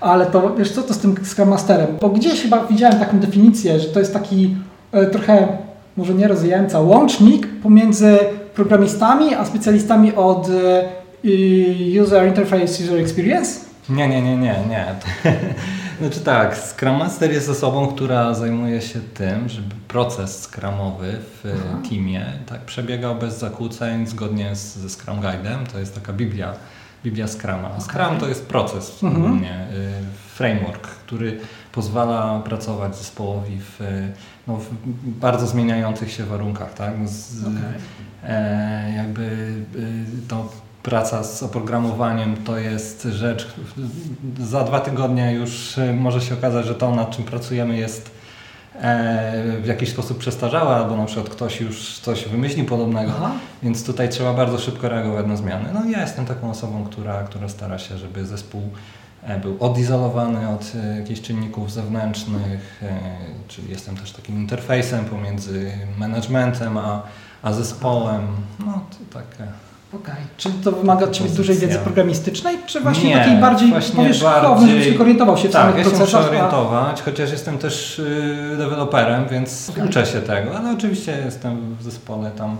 Ale to wiesz co to z tym Scrum Masterem? Bo gdzieś chyba widziałem taką definicję, że to jest taki e, trochę, może nie rozwijająca, łącznik pomiędzy programistami a specjalistami od e, User Interface, User Experience. Nie, nie, nie, nie, nie. Znaczy tak, Scrum Master jest osobą, która zajmuje się tym, żeby proces scrumowy w Aha. teamie tak przebiegał bez zakłóceń, zgodnie z, ze Scrum Guide'em. To jest taka Biblia, Biblia Scruma. Okay. Scrum to jest proces mhm. ogólnie, y, framework, który pozwala pracować zespołowi w, no, w bardzo zmieniających się warunkach. Tak? Z, okay. e, jakby y, to praca z oprogramowaniem to jest rzecz, za dwa tygodnie już e, może się okazać, że to nad czym pracujemy jest e, w jakiś sposób przestarzałe, albo na przykład ktoś już coś wymyślił podobnego, Aha. więc tutaj trzeba bardzo szybko reagować na zmiany. No ja jestem taką osobą, która, która stara się, żeby zespół e, był odizolowany od jakichś czynników zewnętrznych, czyli jestem też takim interfejsem pomiędzy managementem a, a zespołem. No to takie Okej. Okay. Czy to wymaga od Ciebie dużej wiedzy programistycznej, czy właśnie nie, takiej bardziej powierzchownej, żebyś się orientował się w tak, samych ja procesach? Tak, ja się orientować, chociaż jestem też y, deweloperem, więc okay. uczę się tego, ale oczywiście jestem w zespole tam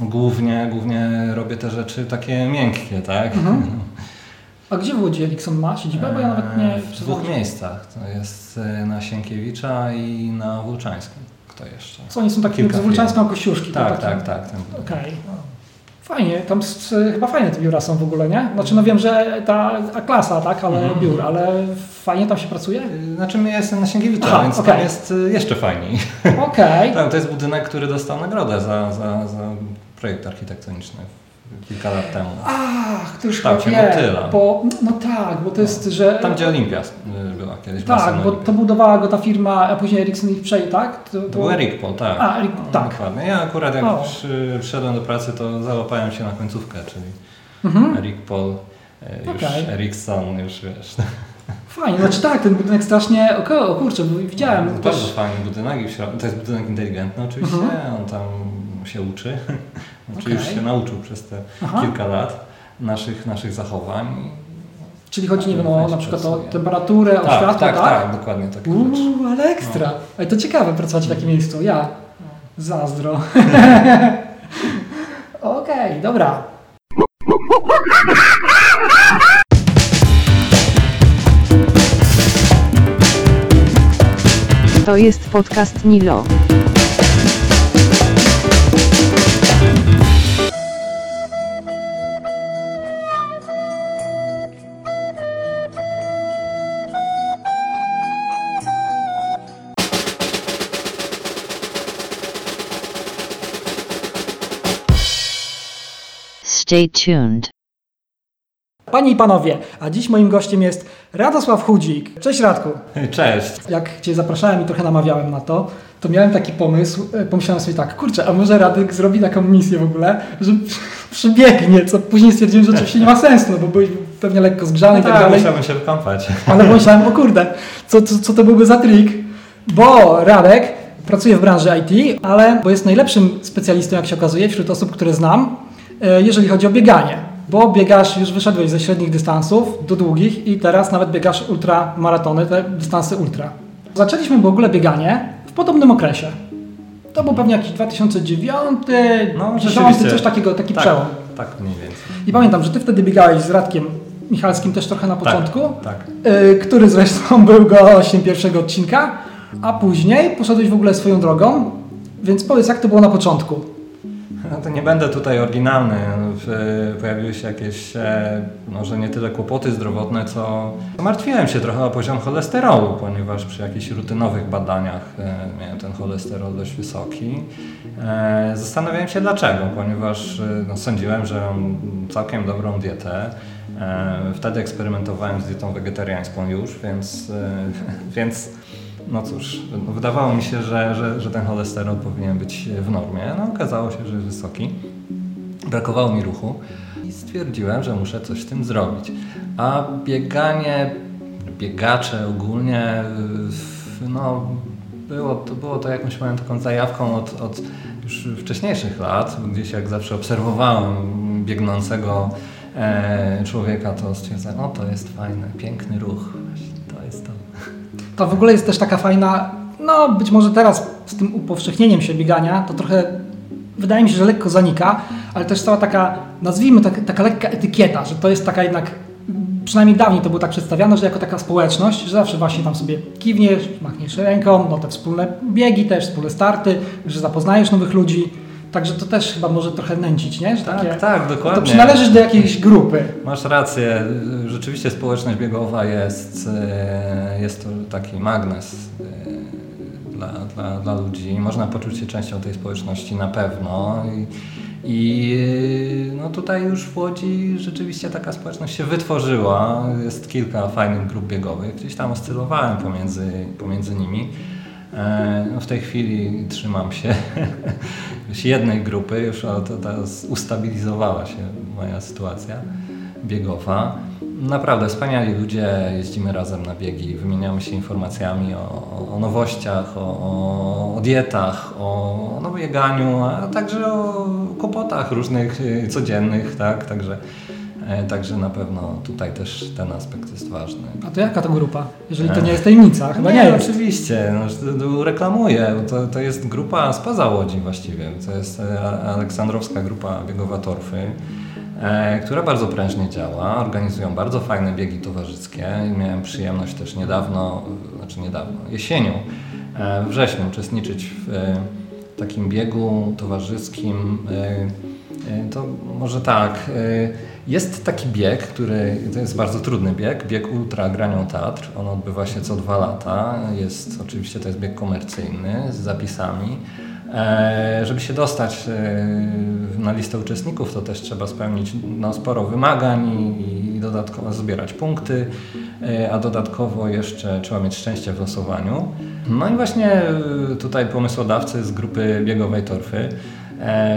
głównie, głównie robię te rzeczy takie miękkie, tak? Mhm. A gdzie w Łodzi Erikson ma siedzibę? Bo ja nawet nie... W dwóch miejscach. To jest y, na Sienkiewicza i na Włóczańskim. Kto jeszcze? Co oni są takie z Włóczańską Kościuszki? Tak, tak, tak. Okej. Okay. Fajnie, tam chyba fajne te biura są w ogóle, nie? Znaczy no wiem, że ta klasa, tak, ale mm. biur, ale fajnie tam się pracuje? Znaczy my jestem na Sienkiewicza, Aha, więc okay. tam jest y, jeszcze fajniej. Okej. Okay. to jest budynek, który dostał nagrodę za, za, za projekt architektoniczny kilka lat temu. Ach, to już chyba motyla. Bo, no tak, bo to jest, no. że... Tam gdzie Olimpia była kiedyś. Tak, bo to budowała go ta firma, a później Ericsson ich przejęł, tak? To, to... Był Eric Paul, tak. A, Eric, no, tak. Dokładnie. Ja akurat jak przy, przyszedłem do pracy, to załapałem się na końcówkę, czyli mhm. Eric Paul, y, już okay. Ericsson, już wiesz... Fajnie, znaczy tak, ten budynek strasznie, o, o kurczę, widziałem. To jest bardzo fajny budynek to jest budynek inteligentny oczywiście, mhm. on tam się uczy. Znaczy okay. już się nauczył przez te Aha. kilka lat naszych, naszych zachowań. Czyli chodzi, nie wiem, o na przykład o temperaturę, tak, o światło, tak? Tak, tak, dokładnie tak. Uuu, ale ekstra. No. Ale to ciekawe pracować w takim miejscu. Ja zazdro. Okej, okay, dobra. To jest podcast Nilo. Stay tuned. Panie i panowie, a dziś moim gościem jest Radosław Chudzik. Cześć Radku. Cześć. Jak Cię zapraszałem i trochę namawiałem na to, to miałem taki pomysł, e, pomyślałem sobie tak, kurczę, a może Radek zrobi taką misję w ogóle, że przybiegnie, co później stwierdziłem, że oczywiście nie ma sensu, no bo byłeś pewnie lekko zgrzany no i tak, dalej. musiałbym się wykąpać. Ale pomyślałem, o kurde, co, co, co to byłby za trik, bo Radek pracuje w branży IT, ale bo jest najlepszym specjalistą, jak się okazuje, wśród osób, które znam, jeżeli chodzi o bieganie. Bo biegasz, już wyszedłeś ze średnich dystansów do długich i teraz nawet biegasz ultramaratony, te dystanse ultra. Zaczęliśmy w ogóle bieganie w podobnym okresie. To był pewnie jakiś 2009, no, 2010, coś takiego, taki tak, przełom. Tak, mniej więcej. I pamiętam, że ty wtedy biegałeś z Radkiem Michalskim też trochę na tak, początku, tak, tak. który zresztą był gościem pierwszego odcinka, a później poszedłeś w ogóle swoją drogą, więc powiedz jak to było na początku. No to nie będę tutaj oryginalny. Pojawiły się jakieś, e, może nie tyle kłopoty zdrowotne, co martwiłem się trochę o poziom cholesterolu, ponieważ przy jakichś rutynowych badaniach e, miałem ten cholesterol dość wysoki. E, zastanawiałem się dlaczego, ponieważ no, sądziłem, że mam całkiem dobrą dietę. Wtedy eksperymentowałem z dietą wegetariańską już, więc, więc no cóż, wydawało mi się, że, że, że ten cholesterol powinien być w normie. No okazało się, że jest wysoki. Brakowało mi ruchu i stwierdziłem, że muszę coś z tym zrobić. A bieganie, biegacze ogólnie, no było to, było to jakąś moją taką zajawką od, od już wcześniejszych lat. Gdzieś jak zawsze obserwowałem biegnącego e, człowieka, to stwierdzałem, no to jest fajny, piękny ruch. To w ogóle jest też taka fajna, no być może teraz z tym upowszechnieniem się biegania, to trochę wydaje mi się, że lekko zanika, ale też cała taka, nazwijmy tak, taka lekka etykieta, że to jest taka jednak, przynajmniej dawniej to było tak przedstawiane, że jako taka społeczność, że zawsze właśnie tam sobie kiwniesz, machniesz ręką, no te wspólne biegi też, wspólne starty, że zapoznajesz nowych ludzi. Także to też chyba może trochę nęcić, nie? Że Tak, takie, tak, dokładnie. To przynależysz do jakiejś grupy. Masz rację, rzeczywiście społeczność biegowa jest, e, jest to taki magnes e, dla, dla, dla ludzi. Można poczuć się częścią tej społeczności na pewno. I, i no tutaj już w Łodzi rzeczywiście taka społeczność się wytworzyła. Jest kilka fajnych grup biegowych. Gdzieś tam oscylowałem pomiędzy, pomiędzy nimi. E, no w tej chwili trzymam się jednej grupy, już to ustabilizowała się moja sytuacja biegowa. Naprawdę wspaniali ludzie, jeździmy razem na biegi, wymieniamy się informacjami o, o nowościach, o, o, dietach, o, o bieganiu, a także o kłopotach różnych y, codziennych, tak, także E, także na pewno tutaj też ten aspekt jest ważny. A to jaka to grupa? Jeżeli to nie jest tajemnica, chyba nie, nie jest. oczywiście, no, reklamuję. To, to jest grupa spoza Łodzi właściwie. To jest e, Aleksandrowska Grupa Biegowa Torfy, e, która bardzo prężnie działa. Organizują bardzo fajne biegi towarzyskie. Miałem przyjemność też niedawno, znaczy niedawno, jesienią, e, wrześniu uczestniczyć w e, takim biegu towarzyskim. E, to może tak jest taki bieg, który to jest bardzo trudny bieg, bieg Ultra Granią Teatr. On odbywa się co dwa lata. Jest oczywiście to jest bieg komercyjny z zapisami. E, żeby się dostać e, na listę uczestników, to też trzeba spełnić no, sporo wymagań i, dodatkowo zbierać punkty, e, a dodatkowo jeszcze trzeba mieć szczęście w losowaniu. No i właśnie tutaj pomysłodawcy z grupy biegowej Torfy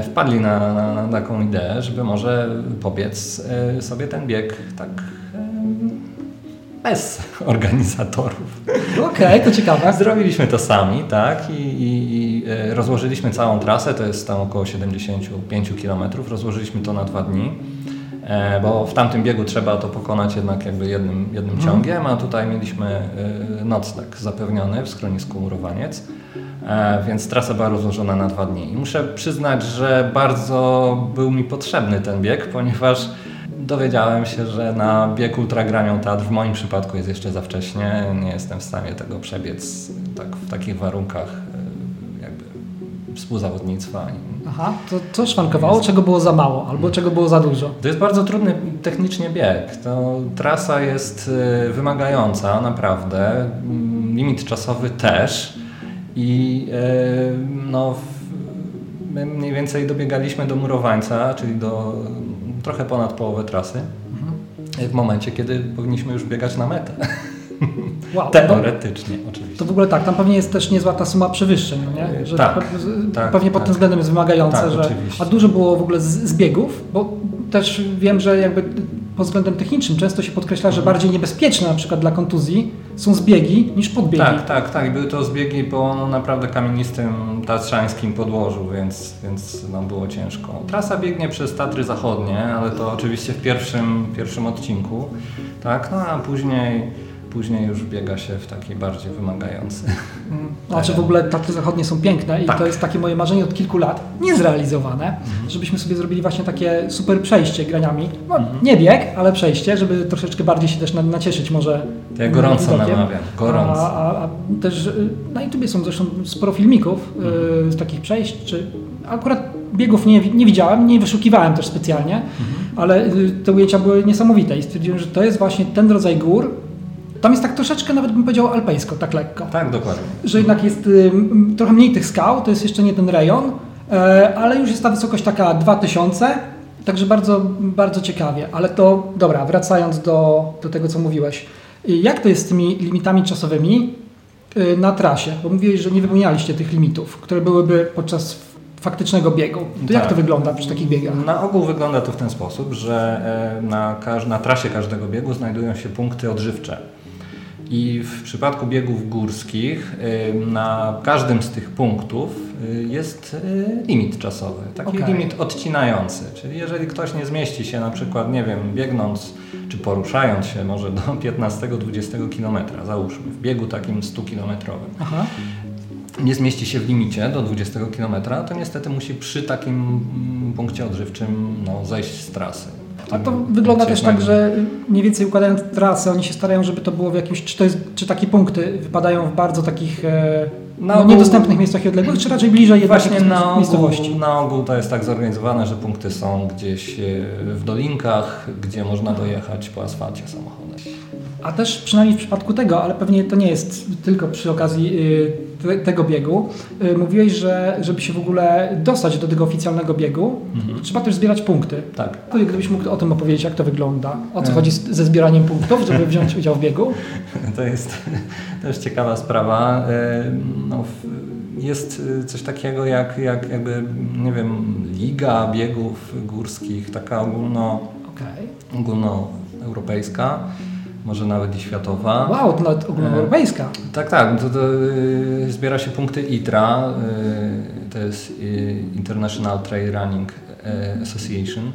wpadli na, na, na, taką ideę, żeby może pobiec e, sobie ten bieg tak e, bez organizatorów. Okej, okay, to ciekawe. Zrobiliśmy to sami, tak, i, i, i, rozłożyliśmy całą trasę, to jest tam około 75 km, rozłożyliśmy to na dwa dni, bo w tamtym biegu trzeba to pokonać jednak jakby jednym, jednym mhm. ciągiem, a tutaj mieliśmy nocleg zapewniony w schronisku Murowaniec. E, więc trasa była rozłożona na dwa dni. I muszę przyznać, że bardzo był mi potrzebny ten bieg, ponieważ dowiedziałem się, że na bieg ultragranią teatr w moim przypadku jest jeszcze za wcześnie. Nie jestem w stanie tego przebiec tak, w takich warunkach e, współzawodnictwa. Aha, to co szwankowało? Czego było za mało albo czego było za dużo? To jest bardzo trudny technicznie bieg. To trasa jest e, wymagająca naprawdę. Limit czasowy też. I e, no, my mniej więcej dobiegaliśmy do murowańca, czyli do trochę ponad połowę trasy, mhm. w momencie, kiedy powinniśmy już biegać na metę. Wow, Teoretycznie, no, oczywiście. To w ogóle tak, tam pewnie jest też niezła ta suma przewyższeń, no nie? Że tak, tak, pewnie pod tym tak. względem jest wymagające, tak, że oczywiście. a dużo było w ogóle z, biegów, bo też wiem, że jakby pod względem technicznym często się podkreśla, że bardziej niebezpieczne na przykład dla kontuzji są zbiegi niż podbiegi. Tak, tak, tak. Były to zbiegi po no, naprawdę kamienistym tatrzańskim podłożu, więc, więc no, było ciężko. Trasa biegnie przez Tatry Zachodnie, ale to oczywiście w pierwszym, pierwszym odcinku, tak, no a później później już biega się w taki bardziej wymagający. Mm. Znaczy w ogóle Tatry Zachodnie są piękne i tak. to jest takie moje marzenie od kilku lat, niezrealizowane, mhm. żebyśmy sobie zrobili właśnie takie super przejście graniami. No, mhm. Nie bieg, ale przejście, żeby troszeczkę bardziej się też nacieszyć może. To ja gorąco namawiam, gorąco. A, a, a, też y, na YouTubie są zresztą sporo filmików y, mhm. z takich przejść, czy akurat biegów nie, nie widziałem, nie wyszukiwałem też specjalnie, mhm. ale y, te ujęcia były niesamowite i stwierdziłem, że to jest właśnie ten rodzaj gór, tam jest tak troszeczkę, nawet bym powiedział, alpejsko, tak lekko. Tak, dokładnie. Że jednak jest y, trochę mniej tych skał, to jest jeszcze nie ten rejon, e, ale już jest ta wysokość taka 2000, także bardzo, bardzo ciekawie. Ale to, dobra, wracając do, do tego, co mówiłeś. Jak to jest z tymi limitami czasowymi y, na trasie? Bo mówiłeś, że nie wypełnialiście tych limitów, które byłyby podczas faktycznego biegu. To tak. jak to wygląda przy takich biegach? Na ogół wygląda to w ten sposób, że e, na, na trasie każdego biegu znajdują się punkty odżywcze. I w przypadku biegów górskich na każdym z tych punktów y, jest y, limit czasowy, taki Okej. limit odcinający. Czyli jeżeli ktoś nie zmieści się na przykład, nie wiem, biegnąc czy poruszając się może do 15-20 km, załóżmy, w biegu takim 100 kilometrowym, Aha. nie zmieści się w limicie do 20 km, to niestety musi przy takim mm, punkcie odżywczym no, zejść z trasy. A to wygląda też tak, że mniej więcej układając trasę, oni się starają, żeby to było w jakimś, czy, to jest, czy takie punkty wypadają w bardzo takich e, no, ogół- niedostępnych miejscach i odległych, czy raczej bliżej jednak Właśnie na miejscowości? ogół, na ogół to jest tak zorganizowane, że punkty są gdzieś e, w dolinkach, gdzie można dojechać po asfalcie samochodem. A też przynajmniej w przypadku tego, ale pewnie to nie jest tylko przy okazji y, te, tego biegu, y, mówiłeś, że żeby się w ogóle dostać do tego oficjalnego biegu, Mhm. trzeba też zbierać punkty. Tak. To Gdybyś mógł o tym opowiedzieć, jak to wygląda, o co Mhm. chodzi ze zbieraniem punktów, żeby wziąć udział w biegu? To jest też ciekawa sprawa. E, No, jest e, coś takiego jak, jak jakby, nie wiem, liga biegów górskich, taka ogólno, Okej. ogólnoeuropejska, może nawet i światowa. Wow, to nawet ogólnoeuropejska. Tak, tak. To, to, y, zbiera się punkty ITRA, y, to jest International Trail Running Association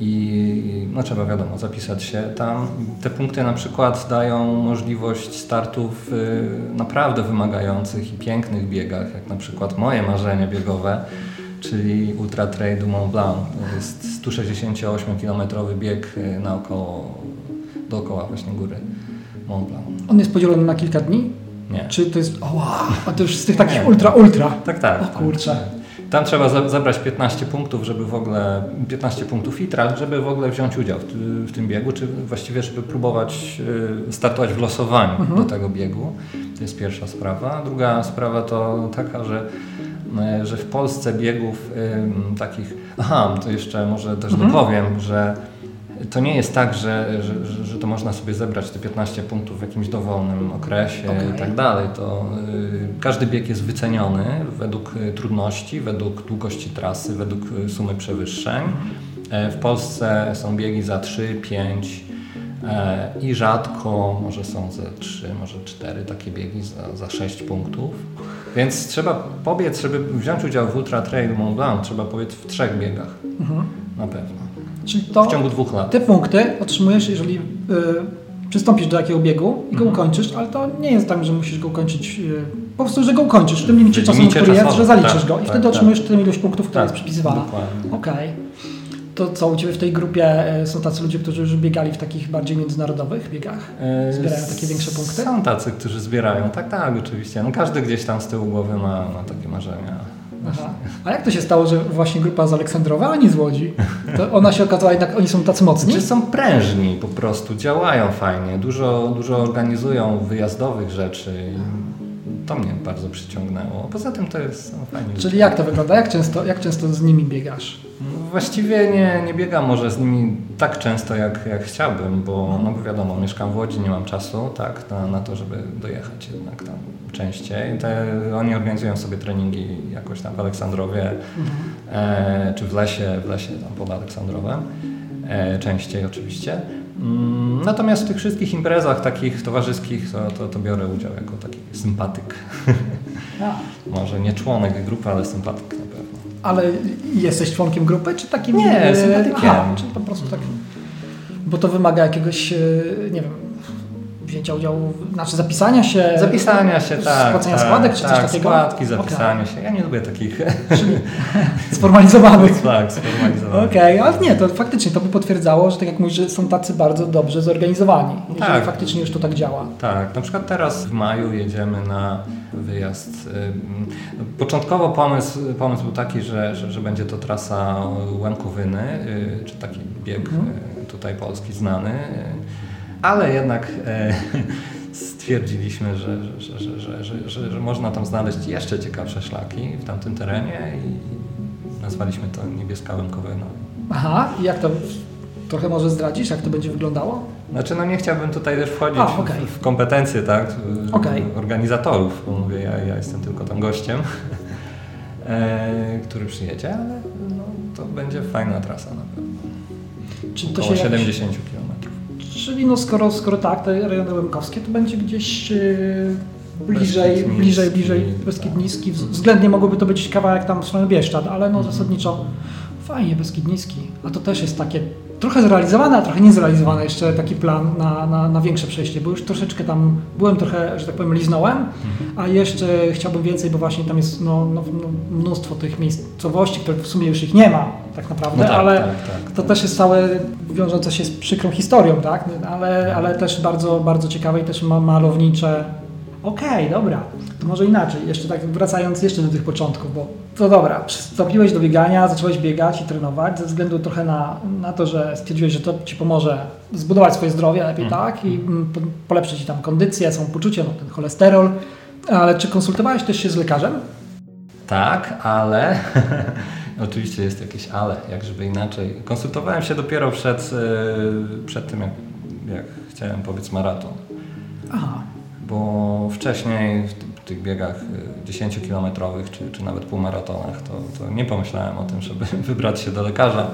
i no, trzeba wiadomo zapisać się tam. Te punkty na przykład dają możliwość startu w y, naprawdę wymagających i pięknych biegach, jak na przykład moje marzenie biegowe, czyli Ultra Trail du Mont Blanc. To jest 168-kilometrowy bieg y, naokoło, dookoła właśnie góry Mont Blanc. On jest podzielony na kilka dni? Nie. Czy to jest, o wow, a to już z tych takich Nie. ultra, ultra. Tak, tak. O kurczę. Tam trzeba za- zabrać 15 punktów, żeby w ogóle 15 punktów ITRA, żeby w ogóle wziąć udział w, ty- w tym biegu, czy właściwie, żeby próbować y, startować w losowaniu Mhm. do tego biegu. To jest pierwsza sprawa. Druga sprawa to taka, że, y, że w Polsce biegów takich. Aha, to jeszcze może też Mhm. dopowiem, że to nie jest tak, że, że, że, to można sobie zebrać te 15 punktów w jakimś dowolnym okresie Okej. i tak dalej. To y, każdy bieg jest wyceniony według y, trudności, według długości trasy, według y, sumy przewyższeń. E, w Polsce są biegi za 3, 5 e, i rzadko może są ze 3, może 4 takie biegi za, za 6 punktów. Więc trzeba pobiec, żeby wziąć udział w Ultra Trail Mont Blanc, trzeba pobiec w trzech biegach. Mhm. Na pewno. Czyli to, W ciągu dwóch lat. te punkty otrzymujesz, jeżeli y, przystąpisz do takiego biegu i go Mhm. ukończysz, ale to nie jest tak, że musisz go ukończyć, y, po prostu, że go ukończysz w tym limicie czasowym, który jest, że zaliczysz tak, go i tak, wtedy tak. otrzymujesz tę ilość punktów, która Tak, jest przypisywana. Dokładnie. Okej. To co, u Ciebie w tej grupie e, są tacy ludzie, którzy już biegali w takich bardziej międzynarodowych biegach? E, Zbierają takie większe punkty? Są tacy, którzy zbierają. Tak, tak, oczywiście. No, każdy gdzieś tam z tyłu głowy ma, ma takie marzenia. A jak to się stało, że właśnie grupa z Aleksandrowa, a nie z Łodzi? To ona się okazała jednak, oni są tacy mocni? Czy są prężni po prostu, działają fajnie, dużo, dużo organizują wyjazdowych rzeczy to mnie bardzo przyciągnęło. Poza tym to jest no, fajnie. Czyli jak to wygląda? Jak często, jak często z nimi biegasz? No, Właściwie nie, nie biegam może z nimi tak często, jak, jak chciałbym, bo, no bo wiadomo, mieszkam w Łodzi, nie mam czasu tak, na, na to, żeby dojechać jednak tam częściej. Te, oni organizują sobie treningi jakoś tam w Aleksandrowie, e, czy w lesie, w lesie tam pod Aleksandrowem, e, częściej oczywiście. Mm, Natomiast w tych wszystkich imprezach takich towarzyskich to, to, to biorę udział jako taki sympatyk. A. Może nie członek grupy, ale sympatyk na pewno. Ale jesteś członkiem grupy, czy takim... Nie, e, sympatykiem. Aha, czyli po prostu tak... Bo to wymaga jakiegoś, e, nie wiem, wzięcia udziału, znaczy zapisania się... Zapisania się, tak. Spłacenia tak, składek, czy coś tak, takiego? składki, zapisania się. Ja nie lubię takich Czyli sformalizowanych. tak, sformalizowanych. Okej, ale nie, to faktycznie to by potwierdzało, że tak jak mówisz, że są tacy bardzo dobrze zorganizowani. Tak. faktycznie już to tak działa. Tak, na przykład teraz w maju jedziemy na wyjazd. Początkowo pomysł, pomysł był taki, że, że, że będzie to trasa Łękowyny, y, czy taki bieg Mhm. y, tutaj polski znany, ale jednak e, stwierdziliśmy, że, że, że, że, można tam znaleźć jeszcze ciekawsze szlaki w tamtym terenie i nazwaliśmy to Niebieska Łękowyna. Aha, i jak to, trochę może zdradzisz, jak to będzie wyglądało? Znaczy, no nie chciałbym tutaj też wchodzić A, w- okej. w, kompetencje, tak, Okej. organizatorów, bo mówię, ja, ja jestem tylko tam gościem, e, który przyjedzie, ale no, to będzie fajna trasa na pewno. Czy to Około się jakoś- 70 km. Czyli no skoro, skoro tak, te rejony łemkowskie to będzie gdzieś yy, bliżej, bliżej, bliżej. Beskid Niski. Wz- Względnie mogłoby to być kawałek tam w stronę Bieszczad, ale no zasadniczo fajnie Beskid Niski. A to też jest takie trochę zrealizowane, a trochę niezrealizowane jeszcze taki plan na, na, na większe przejście, bo już troszeczkę tam byłem trochę, że tak powiem, liznąłem, a jeszcze chciałbym więcej, bo właśnie tam jest no, no, no, mnóstwo tych miejscowości, które w sumie już ich nie ma tak naprawdę, No tak, ale tak, tak, to też jest całe wiążące się z przykrą historią, tak? Ale, ale też bardzo, bardzo ciekawe i też ma malownicze. Okej, dobra. To może inaczej, jeszcze tak wracając jeszcze do tych początków, bo to dobra, przystąpiłeś do biegania, zacząłeś biegać i trenować ze względu trochę na, na to, że stwierdziłeś, że to Ci pomoże zbudować swoje zdrowie lepiej, Mhm. tak? I mm, po- polepszyć Ci tam kondycję, samopoczucie, no ten cholesterol. Ale czy konsultowałeś też się z lekarzem? Tak, ale oczywiście jest jakieś ale, jak żeby inaczej. Konsultowałem się dopiero przed, e, przed tym, jak, jak chciałem powiedz maraton. Aha. Bo wcześniej w ty- tych biegach y, 10-kilometrowych czy, czy nawet półmaratonach to, to nie pomyślałem o tym, żeby wybrać się do lekarza.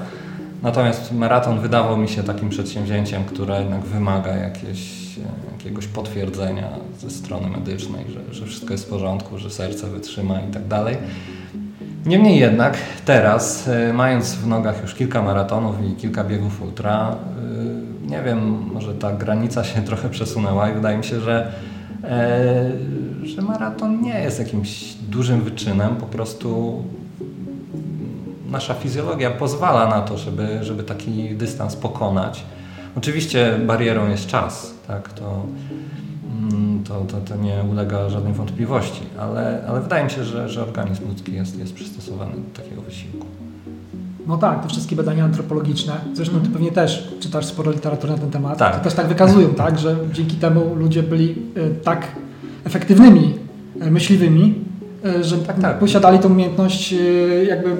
Natomiast maraton wydawał mi się takim przedsięwzięciem, które jednak wymaga jakieś, e, jakiegoś potwierdzenia ze strony medycznej, że, że wszystko jest w porządku, że serce wytrzyma i tak dalej. Niemniej jednak teraz, e, mając w nogach już kilka maratonów i kilka biegów ultra, e, nie wiem, może ta granica się trochę przesunęła i wydaje mi się, że, że maraton nie jest jakimś dużym wyczynem, po prostu nasza fizjologia pozwala na to, żeby, żeby taki dystans pokonać. Oczywiście barierą jest czas, tak, to, mm, to, to, to nie ulega żadnej wątpliwości, ale, ale wydaje mi się, że, że organizm ludzki jest, jest przystosowany do takiego wysiłku. No tak, te wszystkie badania antropologiczne, zresztą ty pewnie też czytasz sporo literatury na ten temat, Tak. to też tak wykazują, tak, że dzięki temu ludzie byli e, tak efektywnymi e, myśliwymi, e, że Tak, tak. posiadali tą umiejętność jakby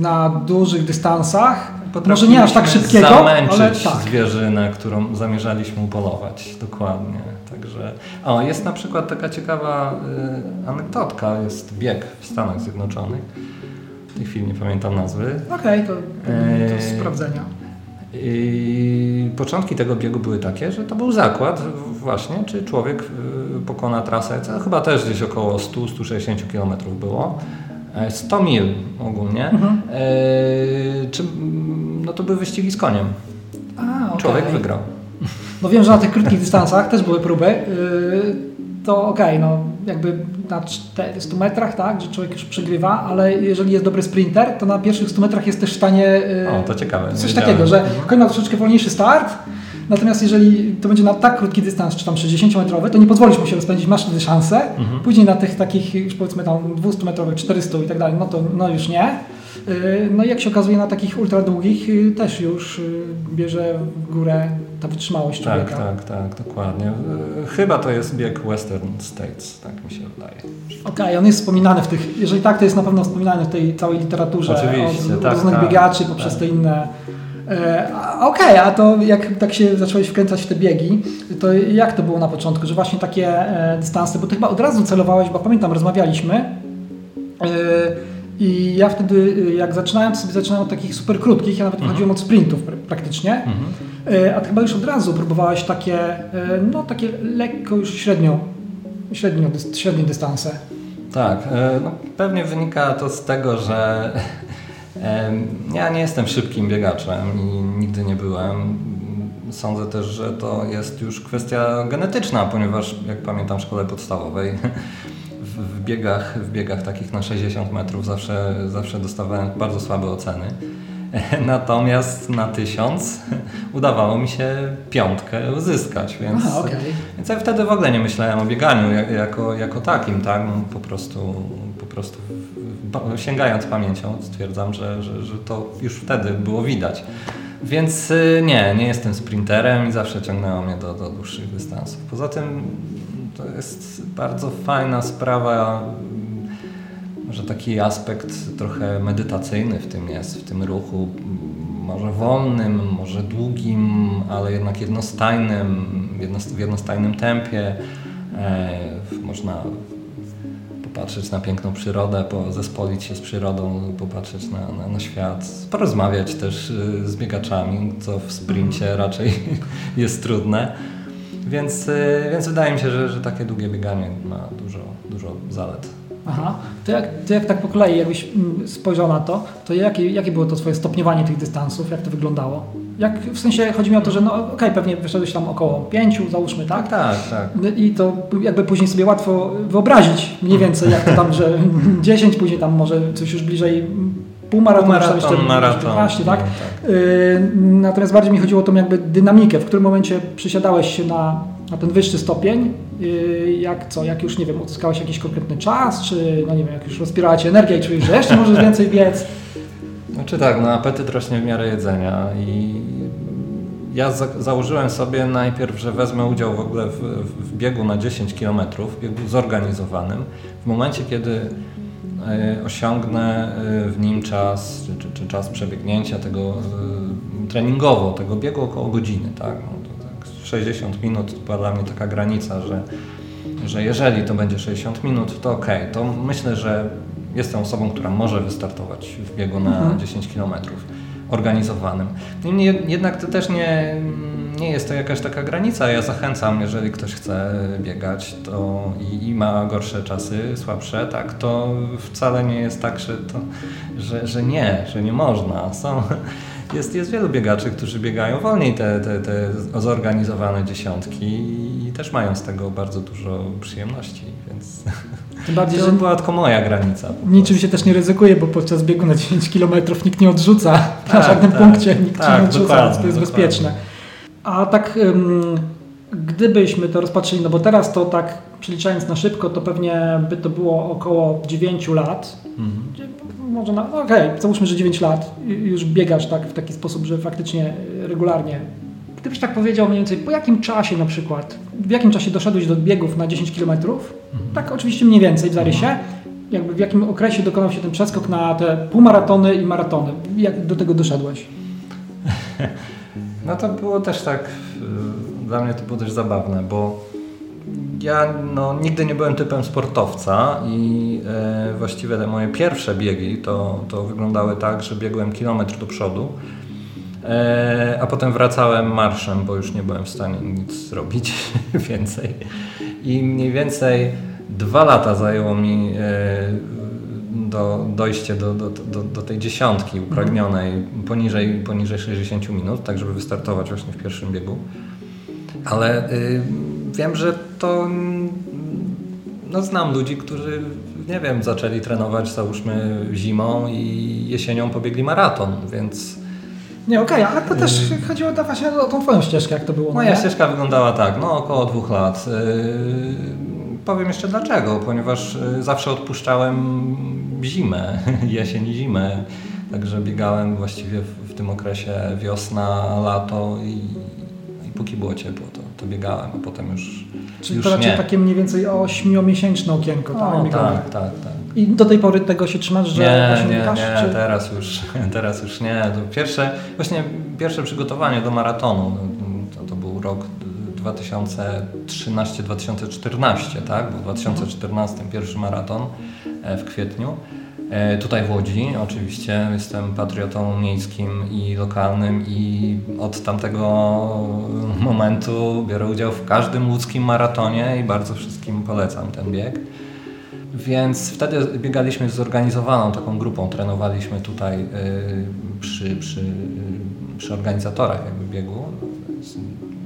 na dużych dystansach, może nie aż tak szybkiego, zamęczyć ale tak. zwierzynę, którą zamierzaliśmy upolować. Dokładnie. Także, o, jest na przykład taka ciekawa y, anegdotka, jest bieg w Stanach Zjednoczonych. W tej chwili nie pamiętam nazwy. Okej, to, to Eee, sprawdzenia. I początki tego biegu były takie, że to był zakład właśnie, czy człowiek y, pokona trasę, co chyba też gdzieś około 100-160 km było. E, 100 mil ogólnie. Mhm. E, czy, no to były wyścigi z koniem. A, okej. Człowiek wygrał. No wiem, że na tych krótkich dystansach też były próby. Yy, to okej, no jakby na 400 metrach, tak, że człowiek już przegrywa, ale jeżeli jest dobry sprinter, to na pierwszych 100 metrach jest też w stanie. yy, O, to ciekawe, Coś wiedziałem. takiego, że koń ma troszeczkę wolniejszy start. Natomiast jeżeli to będzie na tak krótki dystans, czy tam 60-metrowy, to nie pozwolisz mu się rozpędzić, masz wtedy szansę. Mhm. Później na tych takich już powiedzmy tam 200-metrowych, 400 i tak dalej, no to no już nie. Yy, No i jak się okazuje na takich ultra długich yy, też już bierze w górę ta wytrzymałość Tak, człowieka. tak, tak, dokładnie. E, Chyba to jest bieg Western States, tak mi się wydaje. Okej, on jest wspominany w tych, jeżeli tak, to jest na pewno wspominany w tej całej literaturze Oczywiście, od tak, różnych tak, biegaczy poprzez tak. te inne. E, Okej, a to jak tak się zacząłeś wkręcać w te biegi, to jak to było na początku, że właśnie takie e, dystanse, bo ty chyba od razu celowałeś, bo pamiętam, rozmawialiśmy e, i ja wtedy, e, jak zaczynałem, sobie zaczynałem od takich super krótkich, ja nawet Mhm. chodziłem od sprintów pr- praktycznie, Mhm. E, A ty chyba już od razu próbowałeś takie, e, no takie lekko już średnio, średnio, średnie dystanse. Tak, e, no, pewnie wynika to z tego, że ja nie jestem szybkim biegaczem i nigdy nie byłem. Sądzę też, że to jest już kwestia genetyczna, ponieważ jak pamiętam w szkole podstawowej w, biegach, w biegach takich na 60 metrów zawsze, zawsze dostawałem bardzo słabe oceny. Natomiast na 1000 udawało mi się piątkę uzyskać, więc Aha, okej. więc ja wtedy w ogóle nie myślałem o bieganiu jak- jako, jako takim, tak? No, po prostu, po prostu sięgając pamięcią stwierdzam, że, że, że to już wtedy było widać. Więc y, nie, nie jestem sprinterem i zawsze ciągnęło mnie do, do dłuższych dystansów. Poza tym to jest bardzo fajna sprawa, może taki aspekt trochę medytacyjny w tym jest, w tym ruchu, może wolnym, może długim, ale jednak jednostajnym, jednost, w jednostajnym tempie. E, można po popatrzeć na piękną przyrodę, zespolić się z przyrodą, popatrzeć na, na, na świat, porozmawiać też y, z biegaczami, co w sprincie raczej jest trudne. Więc, y, więc wydaje mi się, że, że takie długie bieganie ma dużo, dużo zalet. Aha, to jak, to jak tak po kolei, jakbyś mm, spojrzał na to, to jakie, jakie było to twoje stopniowanie tych dystansów, jak to wyglądało? Jak, w sensie chodzi mi o to, że no okej, okay, pewnie wyszedłeś tam około pięciu, załóżmy, tak? Tak, tak. I to jakby później sobie łatwo wyobrazić mniej więcej, jak to tam, że 10, później tam może coś już bliżej półmaraton, maraton, jeszcze maraton, 15, tak? tak. Yy, natomiast bardziej mi chodziło o tą jakby dynamikę, w którym momencie przysiadałeś się na, na ten wyższy stopień, yy, jak co, jak już, nie wiem, uzyskałeś jakiś konkretny czas, czy, no nie wiem, jak już rozpierała Cię energia i czujesz, że jeszcze możesz więcej biec. Znaczy tak, no apetyt rośnie w miarę jedzenia i ja za założyłem sobie najpierw, że wezmę udział w ogóle w, w biegu na 10 km, w biegu zorganizowanym, w momencie, kiedy E, osiągnę e, w nim czas, czy, czy, czy czas przebiegnięcia tego e, treningowo, tego biegu około godziny. Tak? No to tak 60 minut to była dla mnie taka granica, że, że jeżeli to będzie 60 minut, to ok, to myślę, że jestem osobą, która może wystartować w biegu na mhm. 10 km organizowanym. Niemniej jednak to też nie nie jest to jakaś taka granica. Ja zachęcam, jeżeli ktoś chce biegać to i, i, ma gorsze czasy, słabsze, tak, to wcale nie jest tak, że, to, że, że nie, że nie można. Są, jest, jest wielu biegaczy, którzy biegają wolniej te, te, te zorganizowane dziesiątki i też mają z tego bardzo dużo przyjemności, więc tym bardziej, to że była tylko moja granica. Niczym się też nie ryzykuje, bo podczas biegu na 10 km nikt nie odrzuca. Tak, na żadnym tak, punkcie nikt tak, nie odrzuca, więc to jest dokładnie. bezpieczne. A tak, gdybyśmy to rozpatrzyli, no bo teraz to tak przeliczając na szybko, to pewnie by to było około 9 lat. Mhm. Może na, no okej, okay, załóżmy, że 9 lat już biegasz tak w taki sposób, że faktycznie regularnie. Gdybyś tak powiedział mniej więcej, po jakim czasie na przykład, w jakim czasie doszedłeś do biegów na 10 km, mhm. tak oczywiście mniej więcej w zarysie, jakby w jakim okresie dokonał się ten przeskok na te półmaratony i maratony? Jak do tego doszedłeś? No to było też tak, y, dla mnie to było też zabawne, bo ja no, nigdy nie byłem typem sportowca i e, właściwie te moje pierwsze biegi to, to wyglądały tak, że biegłem kilometr do przodu, e, a potem wracałem marszem, bo już nie byłem w stanie nic zrobić więcej. I mniej więcej dwa lata zajęło mi e, do, dojście do, do, do, do tej dziesiątki upragnionej poniżej, poniżej 60 minut, tak żeby wystartować właśnie w pierwszym biegu. Ale y, wiem, że to no znam ludzi, którzy nie wiem, zaczęli trenować załóżmy zimą i jesienią pobiegli maraton, więc nie, okej, okay, ale to też chodziło to właśnie o tą twoją ścieżkę, jak to było. Moja no ścieżka wyglądała tak, no około dwóch lat. Yy, powiem jeszcze dlaczego, ponieważ y, zawsze odpuszczałem zimę, jesień i zimę. Także biegałem właściwie w, w tym okresie wiosna, lato i, i póki było ciepło, to, to biegałem, a potem już Czyli już to raczej nie. takie mniej więcej ośmiomiesięczne okienko, tak? O, tak, tak, tak. I do tej pory tego się trzymasz, że Nie, nie, nie, czy... teraz już, teraz już nie. To pierwsze, właśnie pierwsze przygotowanie do maratonu, no, to, to był rok 2013-2014, tak? Był w 2014 pierwszy maraton e, w kwietniu. E, tutaj w Łodzi oczywiście jestem patriotą miejskim i lokalnym i od tamtego momentu biorę udział w każdym łódzkim maratonie i bardzo wszystkim polecam ten bieg. Więc wtedy biegaliśmy z zorganizowaną taką grupą, trenowaliśmy tutaj y, przy, przy, przy organizatorach jakby biegu,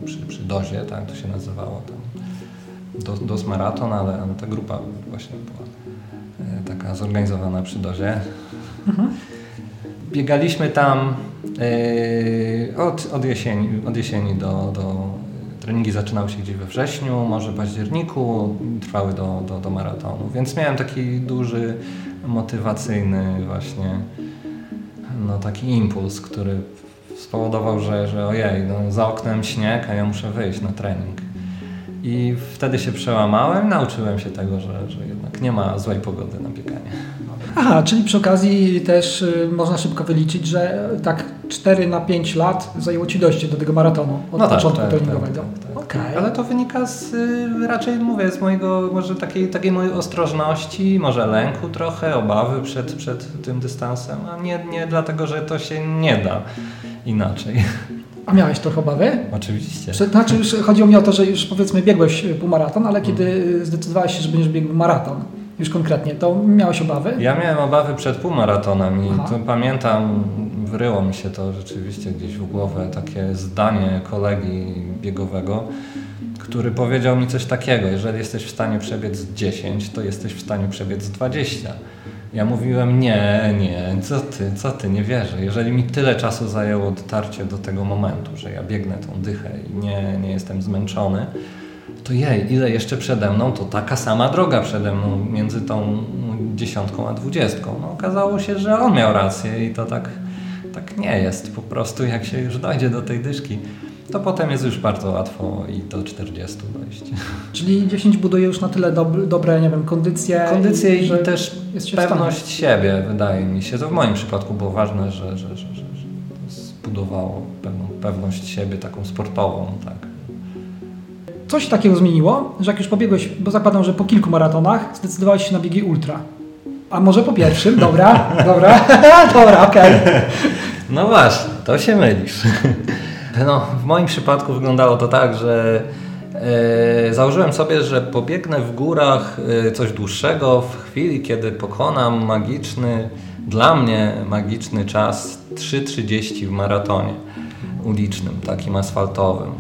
przy, przy dozie, tak to się nazywało tam. DOS, DOS Maraton, ale, ale ta grupa właśnie była e, taka zorganizowana przy dozie. Mhm. Biegaliśmy tam yy, od, od, jesieni, od jesieni do, do treningi zaczynały się gdzieś we wrześniu, może październiku, trwały do, do, do maratonu, więc miałem taki duży, motywacyjny właśnie no, taki impuls, który spowodował, że, że ojej, no, za oknem śnieg, a ja muszę wyjść na trening. I wtedy się przełamałem, nauczyłem się tego, że, że jednak nie ma złej pogody na bieganie. Aha, czyli przy okazji też y, można szybko wyliczyć, że tak 4 na 5 lat zajęło Ci dojście do tego maratonu od No tak, początku tak, treningowego. tak, tak, tak. Okej. Ale to wynika z, y, raczej mówię, z mojego, może takiej, takiej mojej ostrożności, może lęku trochę, obawy przed, przed tym dystansem, a nie, nie dlatego, że to się nie da inaczej. A miałeś trochę obawy? Oczywiście. Czy- Znaczy już chodziło mi o to, że już powiedzmy biegłeś y, półmaraton, ale kiedy Mm. y, zdecydowałeś się, że będziesz biegł maraton, już konkretnie, to miałeś obawy? Ja miałem obawy przed półmaratonem i pamiętam, wryło mi się to rzeczywiście gdzieś w głowę, takie zdanie kolegi biegowego, który powiedział mi coś takiego, jeżeli jesteś w stanie przebiec 10, to jesteś w stanie przebiec 20. Ja mówiłem, nie, nie, co ty, co ty, nie wierzę. Jeżeli mi tyle czasu zajęło dotarcie do tego momentu, że ja biegnę tą dychę i nie, nie jestem zmęczony, to jej, ile jeszcze przede mną, to taka sama droga przede mną między tą dziesiątką a dwudziestką. No, okazało się, że on miał rację i to tak, tak nie jest. Po prostu jak się już dojdzie do tej dyszki, to potem jest już bardzo łatwo i do 40 dojść. Czyli 10 buduje już na tyle dob- dobre, nie wiem, kondycje. Kondycję i że też pewność siebie, wydaje mi się. To w moim przypadku było ważne, że, że, że, że, zbudowało pewną pewność siebie taką sportową, tak. Coś takiego zmieniło, że jak już pobiegłeś, bo zakładam, że po kilku maratonach zdecydowałeś się na biegi ultra. A może po pierwszym? Dobra, dobra, dobra, okej. No właśnie, to się mylisz. No, w moim przypadku wyglądało to tak, że e, założyłem sobie, że pobiegnę w górach e, coś dłuższego w chwili, kiedy pokonam magiczny, dla mnie magiczny czas 3.30 w maratonie ulicznym, takim asfaltowym.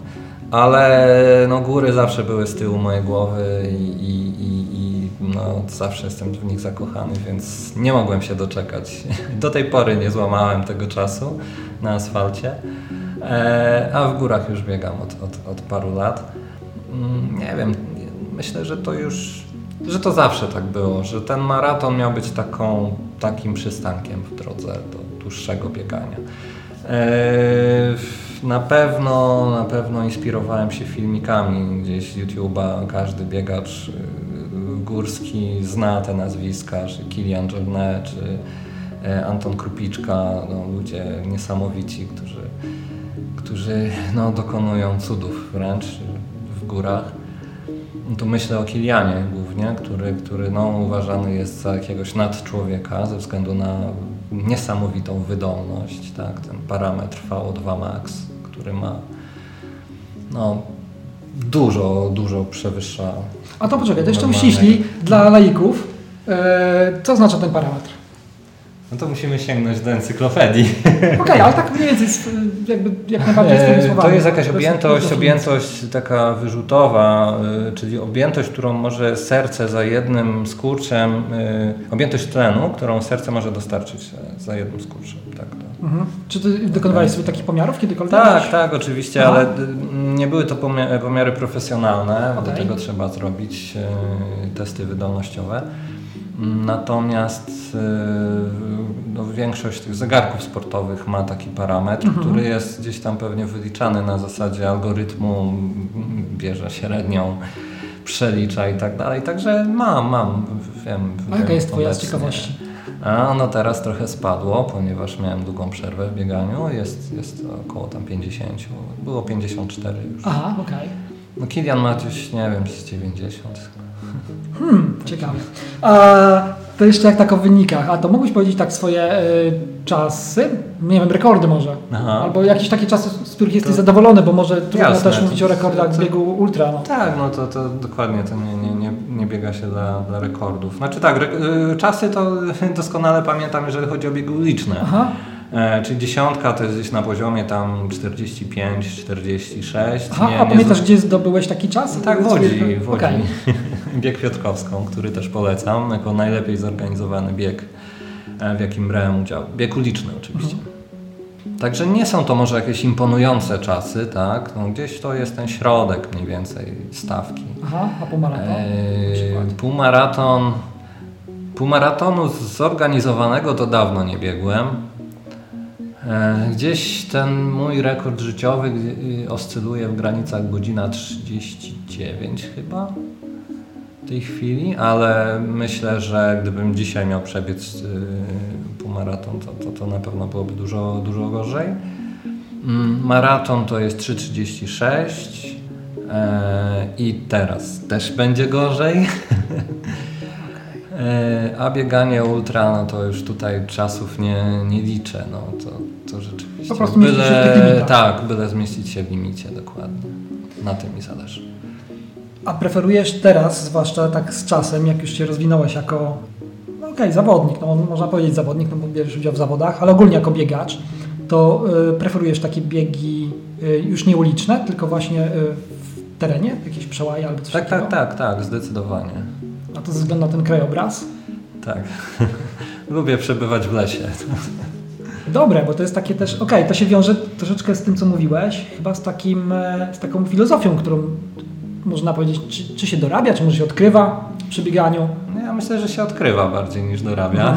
Ale no, góry zawsze były z tyłu mojej głowy i, i, i, no, zawsze jestem w nich zakochany, więc nie mogłem się doczekać. Do tej pory nie złamałem tego czasu na asfalcie, a w górach już biegam od, od, od paru lat. Mm, Nie wiem, myślę, że to już, że to zawsze tak było, że ten maraton miał być taką, takim przystankiem w drodze do dłuższego biegania. E, Na pewno, na pewno inspirowałem się filmikami gdzieś z YouTube'a. Każdy biegacz y, górski zna te nazwiska, czy Kilian Jornet, czy e, Anton Krupiczka, no, ludzie niesamowici, którzy, którzy no, dokonują cudów wręcz w górach. No Tu myślę o Kilianie głównie, który, który no, uważany jest za jakiegoś nadczłowieka ze względu na niesamowitą wydolność, tak? ten parametr VO2 max, który ma no, dużo, dużo przewyższa. A to poczekaj, to jeszcze uściślij dla laików. E, co oznacza ten parametr? No to musimy sięgnąć do encyklopedii. Okej, ale tak mniej więcej, jakby jak najbardziej swoimi E, słowami. To jest jakaś objętość, objętość taka wyrzutowa, y, czyli objętość, którą może serce za jednym skurczem, y, objętość tlenu, którą serce może dostarczyć e, za jednym skurczem. Tak, to. Mhm. Czy ty dokonywałeś sobie takich pomiarów kiedykolwiek? Tak, tak, oczywiście, Aha. ale nie były to pomia- pomiary profesjonalne, do Okej. tego trzeba zrobić testy wydolnościowe. Natomiast y, no, większość tych zegarków sportowych ma taki parametr, Mhm. który jest gdzieś tam pewnie wyliczany na zasadzie algorytmu, bierze średnią, przelicza i tak dalej. Także mam, mam, wiem. A jaka jest twoja z ciekawości? A no teraz trochę spadło, ponieważ miałem długą przerwę w bieganiu. Jest, jest około tam 50. Było 54 już. Aha, okej. No Kilian ma gdzieś, nie wiem, z 90. Hmm, ciekawe. A to jeszcze jak tak o wynikach. A to mógłbyś powiedzieć tak swoje y, czasy? Nie wiem, rekordy może. Aha. Albo jakieś takie czasy, z których jesteś To- zadowolony, bo może trudno Jasne, też mówić to- o rekordach to- biegu ultra. No. Tak, no to, to dokładnie, to nie, nie, nie, nie biega się dla, dla rekordów. Znaczy tak, re, y, czasy to doskonale pamiętam, jeżeli chodzi o biegi uliczne. Aha, czyli dziesiątka to jest gdzieś na poziomie tam 45, 46. Aha nie, a nie pamiętasz, z- gdzie zdobyłeś taki czas? Tak, w Łodzi, w Łodzi. Okej. Bieg Piotrkowską, który też polecam, jako najlepiej zorganizowany bieg, e, w jakim brałem udział. Bieg uliczny oczywiście. Także nie są to może jakieś imponujące czasy, tak? No, gdzieś to jest ten środek mniej więcej stawki. Aha, a półmaraton? Eee, półmaraton. Półmaratonu zorganizowanego to dawno nie biegłem. E, Gdzieś ten mój rekord życiowy y, oscyluje w granicach godzina 39 chyba w tej chwili, ale myślę, że gdybym dzisiaj miał przebiec y, półmaraton, to, to, to na pewno byłoby dużo, dużo gorzej. Mm, Maraton to jest 3,36 e, i teraz też będzie gorzej. E, A bieganie ultra, no to już tutaj czasów nie, nie liczę, no to, to rzeczywiście. Po prostu limitach. Tak, byle zmieścić się w limicie, dokładnie. Na tym mi zależy. A preferujesz teraz, zwłaszcza tak z czasem, jak już się rozwinąłeś jako, no okej, zawodnik, no można powiedzieć zawodnik, no bo bierzesz udział w zawodach, ale ogólnie jako biegacz, to y, preferujesz takie biegi y, już nie uliczne, tylko właśnie y, w terenie, jakieś przełaje albo coś Tak, takiego? tak, tak, tak, zdecydowanie. A to ze względu na ten krajobraz? Tak. Lubię przebywać w lesie. Dobre, bo to jest takie też, okej, to się wiąże troszeczkę z tym, co mówiłeś, chyba z, takim, e, z taką filozofią, którą można powiedzieć, czy, czy się dorabia, czy może się odkrywa przy bieganiu. No Ja myślę, że się odkrywa bardziej niż dorabia.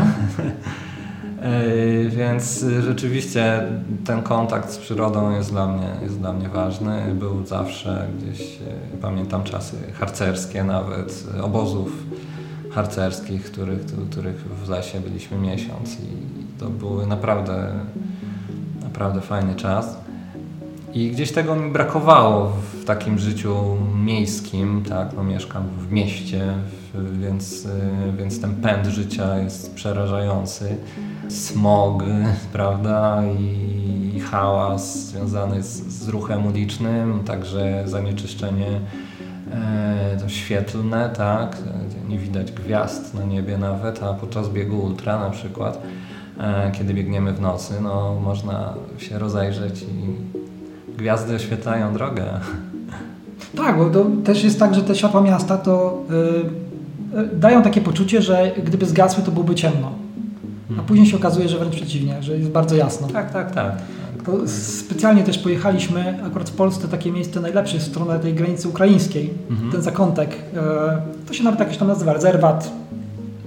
Yy, Więc y, rzeczywiście ten kontakt z przyrodą jest dla mnie, jest dla mnie ważny. Był zawsze gdzieś, y, pamiętam czasy harcerskie nawet, obozów harcerskich, których, których w lesie byliśmy miesiąc i to były naprawdę, naprawdę fajny czas. I gdzieś tego mi brakowało w takim życiu miejskim, tak, no mieszkam w mieście, więc, y, więc ten pęd życia jest przerażający. Smog, prawda, i hałas związany z, z ruchem ulicznym, także zanieczyszczenie e, to świetlne, tak, nie widać gwiazd na niebie nawet, a podczas biegu ultra na przykład, kiedy biegniemy w nocy, no można się rozejrzeć i Gwiazdy oświetlają drogę. Tak, bo to też jest tak, że te światła miasta to y, y, dają takie poczucie, że gdyby zgasły, to byłoby ciemno. A później się okazuje, że wręcz przeciwnie, że jest bardzo jasno. Tak, tak, tak. To specjalnie też pojechaliśmy, akurat w Polsce takie miejsce najlepsze jest w stronę tej granicy ukraińskiej, Mhm. ten zakątek. e, To się nawet jakoś tam nazywa, rezerwat.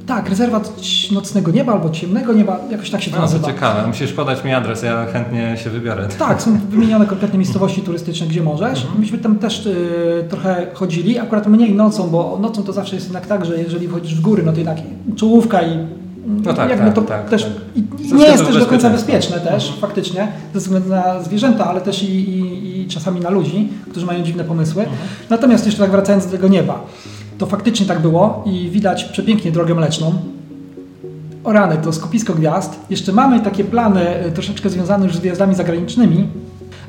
Tak, rezerwat nocnego nieba albo ciemnego nieba, jakoś tak się to No, to nazywa. ciekawe. Musisz podać mi adres, ja chętnie się wybiorę. Tak, są wymienione konkretne miejscowości turystyczne, gdzie możesz. Mhm. Myśmy tam też y, trochę chodzili, akurat mniej nocą, bo nocą to zawsze jest jednak tak, że jeżeli wchodzisz w góry, no to jednak czołówka i No tak, jakby tak, to tak, też tak. nie jest też do końca bezpieczne też, Mhm. faktycznie, ze względu na zwierzęta, ale też i, i, i czasami na ludzi, którzy mają dziwne pomysły. Mhm. Natomiast jeszcze tak wracając do tego nieba, to faktycznie tak było i widać przepięknie drogę mleczną. O rany, to skupisko gwiazd. Jeszcze mamy takie plany y, troszeczkę związane już z gwiazdami zagranicznymi,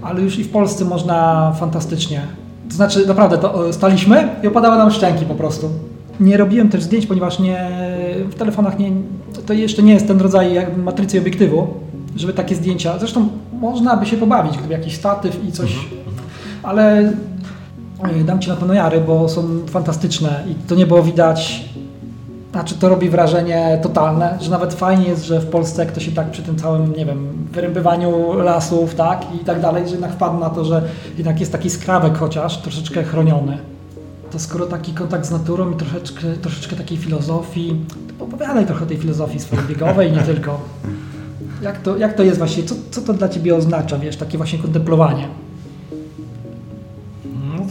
ale już i w Polsce można fantastycznie. To znaczy, naprawdę, to y, staliśmy i opadały nam szczęki po prostu. Nie robiłem też zdjęć, ponieważ nie, w telefonach nie, to jeszcze nie jest ten rodzaj matrycy obiektywu, żeby takie zdjęcia. Zresztą można by się pobawić, gdyby jakiś statyw i coś, ale y, dam Ci na pewno jary, bo są fantastyczne i to niebo widać znaczy to robi wrażenie totalne, że nawet fajnie jest, że w Polsce to się tak przy tym całym, nie wiem, wyrębywaniu lasów, tak, i tak dalej, że jednak wpadł na to, że jednak jest taki skrawek chociaż, troszeczkę chroniony. To skoro taki kontakt z naturą i troszeczkę, troszeczkę takiej filozofii, to opowiadaj trochę tej filozofii swojej biegowej nie tylko. Jak to, jak to jest właśnie, co, co to dla Ciebie oznacza, wiesz, takie właśnie kontemplowanie?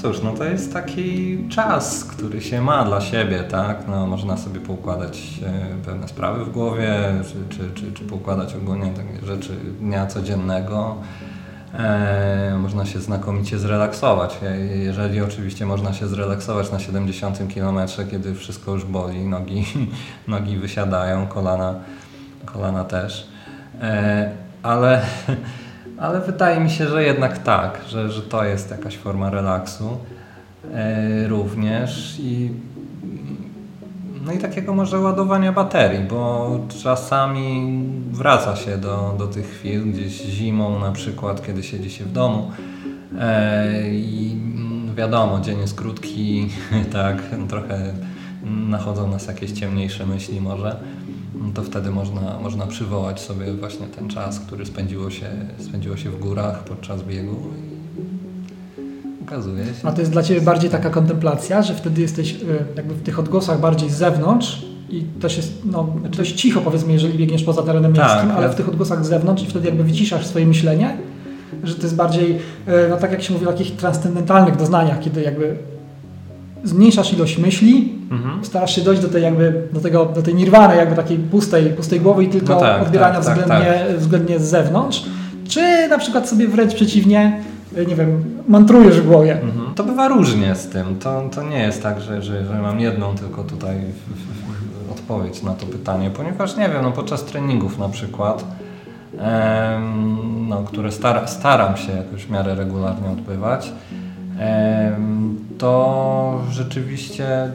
Cóż, no to jest taki czas, który się ma dla siebie, tak? No, można sobie poukładać e, pewne sprawy w głowie, czy, czy, czy, czy poukładać ogólnie takie rzeczy dnia codziennego. E, można się znakomicie zrelaksować. Jeżeli oczywiście można się zrelaksować na 70 km, kiedy wszystko już boli, nogi, nogi wysiadają, kolana, kolana też. E, ale, ale wydaje mi się, że jednak tak, że, że to jest jakaś forma relaksu e, również i no i takiego może ładowania baterii, bo czasami wraca się do, do tych chwil, gdzieś zimą na przykład, kiedy siedzi się w domu e, i mm, wiadomo, dzień jest krótki, tak, trochę nachodzą nas jakieś ciemniejsze myśli może, to wtedy można, można przywołać sobie właśnie ten czas, który spędziło się, spędziło się w górach podczas biegu i okazuje się... A to jest dla Ciebie bardziej taka kontemplacja, że wtedy jesteś y, jakby w tych odgłosach bardziej z zewnątrz i też jest no, dość cicho powiedzmy, jeżeli biegniesz poza terenem Tak, miejskim, ale ja- w tych odgłosach z zewnątrz i wtedy jakby wyciszasz swoje myślenie, że to jest bardziej, e, no tak jak się mówi o takich transcendentalnych doznaniach, kiedy jakby zmniejszasz ilość myśli, Mhm. starasz się dojść do tej jakby, do tego, do tej nirwany, jakby takiej pustej, pustej głowy i tylko No tak, odbierania tak, tak, względnie, względnie z zewnątrz, czy na przykład sobie wręcz przeciwnie, e, nie wiem, mantrujesz w głowie. Mhm. To bywa różnie z tym. To, to nie jest tak, że, że, że mam jedną tylko tutaj odpowiedź na to pytanie, ponieważ nie wiem, no podczas treningów na przykład, em, no, które stara, staram się jakoś w miarę regularnie odbywać, em, to rzeczywiście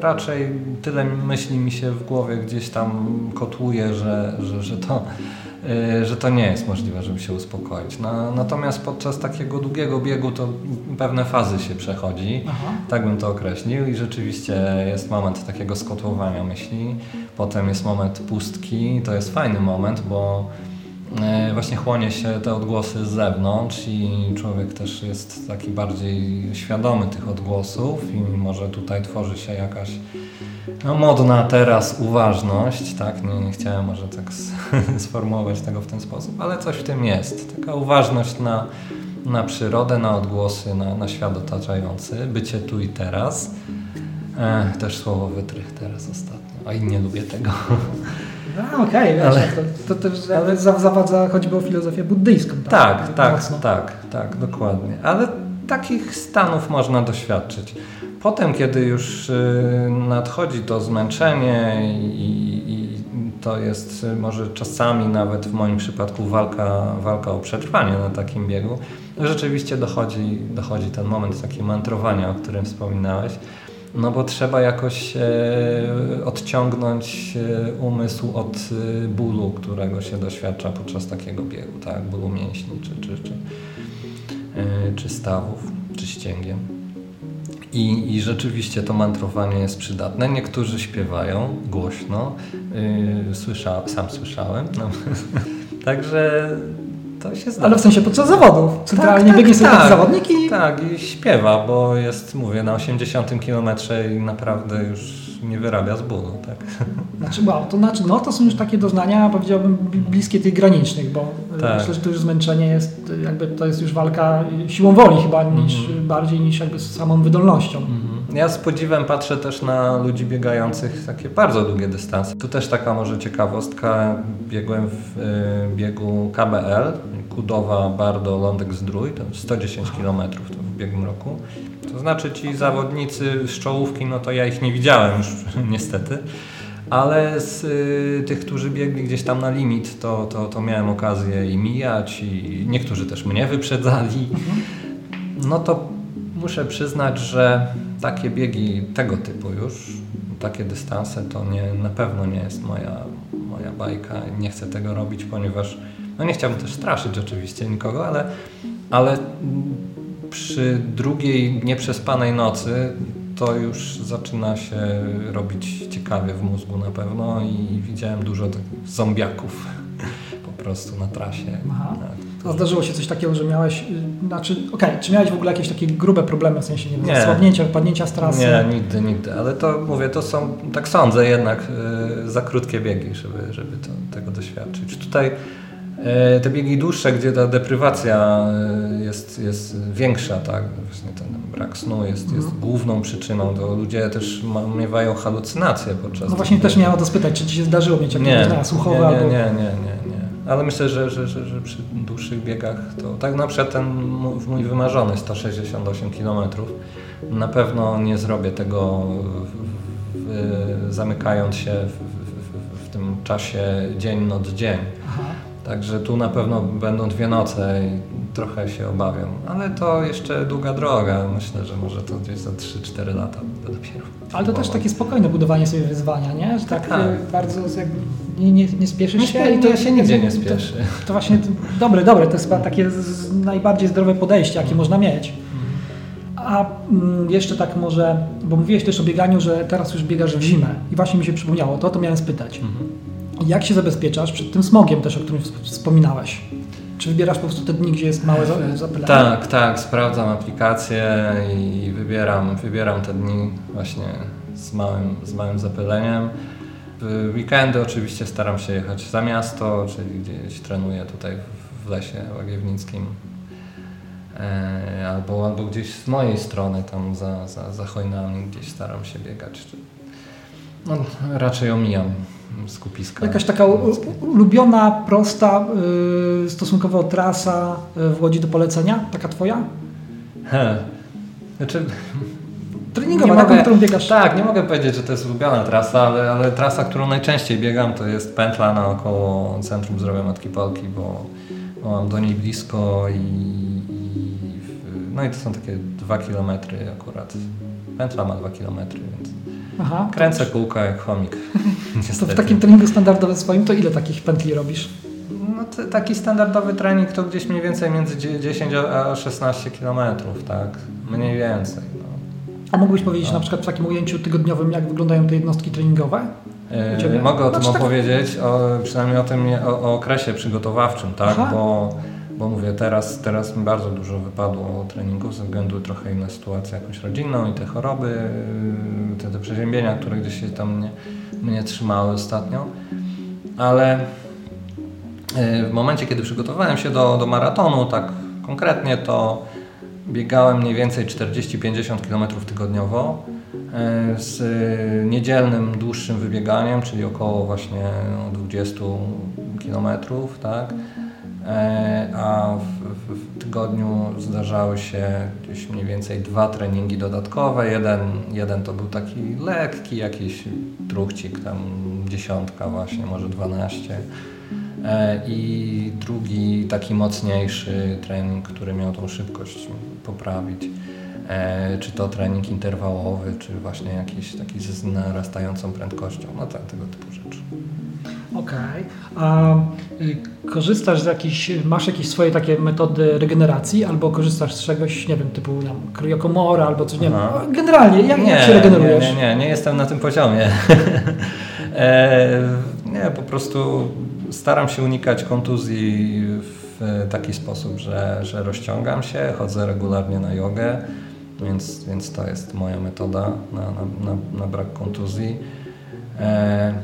raczej tyle myśli mi się w głowie gdzieś tam kotłuje, że, że, że to y, że to nie jest możliwe, żeby się uspokoić. Na, natomiast podczas takiego długiego biegu to pewne fazy się przechodzi, Aha. tak bym to określił i rzeczywiście jest moment takiego skotłowania myśli, potem jest moment pustki, to jest fajny moment, bo e, właśnie chłonie się te odgłosy z zewnątrz i człowiek też jest taki bardziej świadomy tych odgłosów i może tutaj tworzy się jakaś no, modna teraz uważność, tak, nie, nie chciałem może tak sformułować tego w ten sposób, ale coś w tym jest. Taka uważność na, na przyrodę, na odgłosy, na, na świat otaczający, bycie tu i teraz. E, też słowo wytrych teraz ostatnio, i nie lubię tego. A, okej, wiesz, Ale- to, to też ale za- zawadza choćby o filozofię buddyjską. Tak, tak, mocno. tak, tak, dokładnie. Ale takich stanów można doświadczyć. Potem, kiedy już y, nadchodzi to zmęczenie i, i to jest y, może czasami nawet w moim przypadku walka, walka o przetrwanie na takim biegu, rzeczywiście dochodzi, dochodzi ten moment takiego mantrowania, o którym wspominałeś. No bo trzeba jakoś e, odciągnąć e, umysł od e, bólu, którego się doświadcza podczas takiego biegu, tak? Bólu mięśni, czy, czy, czy, e, czy stawów, czy ścięgien. I, I rzeczywiście to mantrowanie jest przydatne. Niektórzy śpiewają głośno. Yy, słysza, sam słyszałem. No. Także to się zdarza. Ale w sensie podczas zawodów. Centralnie tak, biegnie sobie tak. zawodnik i Tak, i śpiewa, bo jest, mówię, na 80 km i naprawdę już nie wyrabia z bólu, tak? Znaczy, wow, to znaczy, no to są już takie doznania, powiedziałbym, bli- bliskie tych granicznych, bo y, Tak. myślę, że to już zmęczenie jest, y, jakby to jest już walka y, siłą woli chyba, niż Mhm. bardziej niż jakby z samą wydolnością. Ja z podziwem patrzę też na ludzi biegających takie bardzo długie dystanse. Tu też taka może ciekawostka. Biegłem w y, biegu KBL, Kudowa, Bardo, Lądek Zdrój, to 110 km to w ubiegłym roku. To znaczy ci zawodnicy z czołówki, no to ja ich nie widziałem już niestety. Ale z y, tych, którzy biegli gdzieś tam na limit, to, to, to miałem okazję i mijać i niektórzy też mnie wyprzedzali. No to muszę przyznać, że takie biegi tego typu już, takie dystanse, to nie, na pewno nie jest moja, moja bajka. Nie chcę tego robić, ponieważ no nie chciałbym też straszyć oczywiście nikogo, ale, ale przy drugiej nieprzespanej nocy to już zaczyna się robić ciekawie w mózgu na pewno i widziałem dużo takich zombiaków po prostu na trasie. Aha. Tak. A zdarzyło się coś takiego, że miałeś, znaczy, okej, czy miałeś w ogóle jakieś takie grube problemy, w sensie, nie wiem, Nie. słabnięcia, wypadnięcia z trasy? Nie, nigdy, nigdy. Ale to mówię, to są, tak sądzę jednak, y, za krótkie biegi, żeby, żeby to, tego doświadczyć. Tutaj te biegi dłuższe, gdzie ta deprywacja y, jest, jest większa, tak, właśnie ten brak snu jest, jest główną przyczyną, to ludzie też miewają halucynacje podczas No właśnie też miałem o to spytać, czy Ci się zdarzyło mieć jakieś Nie, słuchowe nie, nie, albo... nie, nie, nie, nie. Ale myślę, że, że, że, że przy dłuższych biegach to tak na przykład ten mój, mój wymarzony 168 km na pewno nie zrobię tego w, w, zamykając się w, w tym czasie dzień noc dzień. Aha. Także tu na pewno będą dwie noce i trochę się obawiam. Ale to jeszcze długa droga. Myślę, że może to gdzieś za 3-4 lata będę dopiero. Ale to też takie spokojne budowanie sobie wyzwania, nie? Że tak, Tak. y, bardzo jakby nie, nie, nie spieszysz się. i to ja się nigdzie nie spieszy. To, właśnie to, dobre, dobre, to jest chyba takie najbardziej zdrowe podejście, jakie można mieć. A mm, jeszcze tak może, bo mówiłeś też o bieganiu, że teraz już biegasz w zimę i właśnie mi się przypomniało, to to miałem spytać. Mhm. Jak się zabezpieczasz przed tym smogiem też, o którym wsp- wspominałeś? Czy wybierasz po prostu te dni, gdzie jest małe za- zapylenie? Tak, tak, sprawdzam aplikację i wybieram, wybieram te dni właśnie z małym, z małym zapyleniem. W weekendy oczywiście staram się jechać za miasto, czyli gdzieś trenuję tutaj w lesie łagiewnickim. E, albo, albo gdzieś z mojej strony, tam za, za, za hojnami, gdzieś staram się biegać. No, raczej omijam skupiska. Jakaś taka ulubiona, prosta, yy, stosunkowo trasa y, w Łodzi do polecenia? Taka twoja? He. Znaczy, Treningowa, taką, mogę, którą biegasz. Tak, nie mogę powiedzieć, że to jest ulubiona trasa, ale, ale trasa, którą najczęściej biegam, to jest pętla naokoło Centrum Zdrowia Matki Polki, bo, bo mam do niej blisko i, i, no i to są takie dwa kilometry akurat. Pętla ma dwa kilometry, więc Aha, kręcę kółka jak chomik. to w takim treningu standardowym swoim to ile takich pętli robisz? No, taki standardowy trening to gdzieś mniej więcej między 10 a 16 kilometrów, tak? Mniej więcej. A mógłbyś powiedzieć no. na przykład w takim ujęciu tygodniowym, jak wyglądają te jednostki treningowe? Yy, mogę o znaczy, tym tak... opowiedzieć, o, przynajmniej o tym o, o okresie przygotowawczym, tak? Bo, bo mówię, teraz, teraz mi bardzo dużo wypadło treningów ze względu trochę inna sytuacja jakąś rodzinną i te choroby, yy, te, te przeziębienia, które gdzieś się tam mnie, mnie trzymały ostatnio. Ale yy, w momencie, kiedy przygotowałem się do, do maratonu, tak konkretnie, to biegałem mniej więcej 40-50 km tygodniowo e, z niedzielnym dłuższym wybieganiem, czyli około właśnie 20 km, tak? E, a w, w, tygodniu zdarzały się gdzieś mniej więcej dwa treningi dodatkowe. Jeden, jeden to był taki lekki, jakiś truchcik, tam dziesiątka właśnie, może 12 E, i drugi taki mocniejszy trening, który miał tą szybkość poprawić. E, czy to trening interwałowy, czy właśnie jakiś taki z narastającą prędkością, no tak, tego typu rzeczy. Okej. Okay. A y, korzystasz z jakichś, masz jakieś swoje takie metody regeneracji, albo korzystasz z czegoś, nie wiem, typu tam, kryokomora, albo coś, nie wiem. Generalnie, jak, nie, jak się regenerujesz? Nie, nie, nie, nie jestem na tym poziomie. e, nie, po prostu staram się unikać kontuzji w taki sposób, że, że rozciągam się, chodzę regularnie na jogę, więc, więc to jest moja metoda na, na, na, na brak kontuzji. E,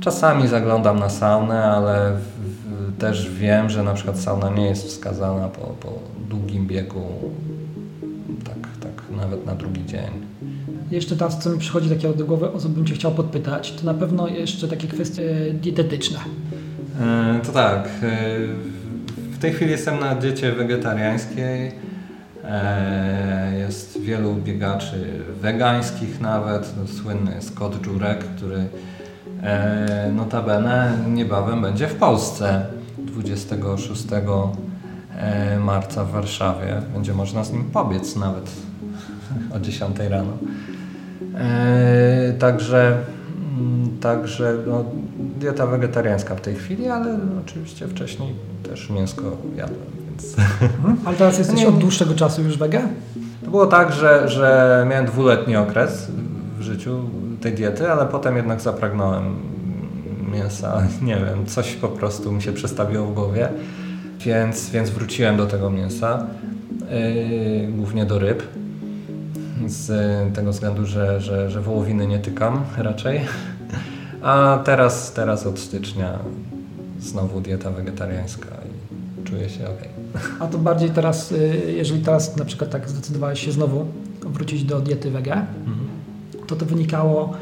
czasami zaglądam na saunę, ale w, też wiem, że na przykład sauna nie jest wskazana po, po długim biegu, tak, tak nawet na drugi dzień. Jeszcze teraz, co mi przychodzi takiego do głowy, o co bym Cię chciał podpytać, to na pewno jeszcze takie kwestie dietetyczne. E, to tak. E, w tej chwili jestem na diecie wegetariańskiej. E, jest wielu biegaczy wegańskich nawet. Słynny jest Kot Żurek, który notabene niebawem będzie w Polsce 26 marca w Warszawie. Będzie można z nim pobiec nawet o 10 rano. Także Mm, także no, dieta wegetariańska w tej chwili, ale oczywiście wcześniej też mięsko jadłem. Więc... Mhm. Ale teraz jesteś od dłuższego czasu już wege? To było tak, że, że miałem dwuletni okres w życiu tej diety, ale potem jednak zapragnąłem mięsa. Nie wiem, coś po prostu mi się przestawiło w głowie, więc, więc wróciłem do tego mięsa, yy, głównie do ryb z tego względu, że, że, że wołowiny nie tykam raczej. A teraz, teraz od stycznia znowu dieta wegetariańska i czuję się ok. A to bardziej teraz, y, jeżeli teraz na przykład tak zdecydowałeś się znowu wrócić do diety wege, mhm. To to wynikało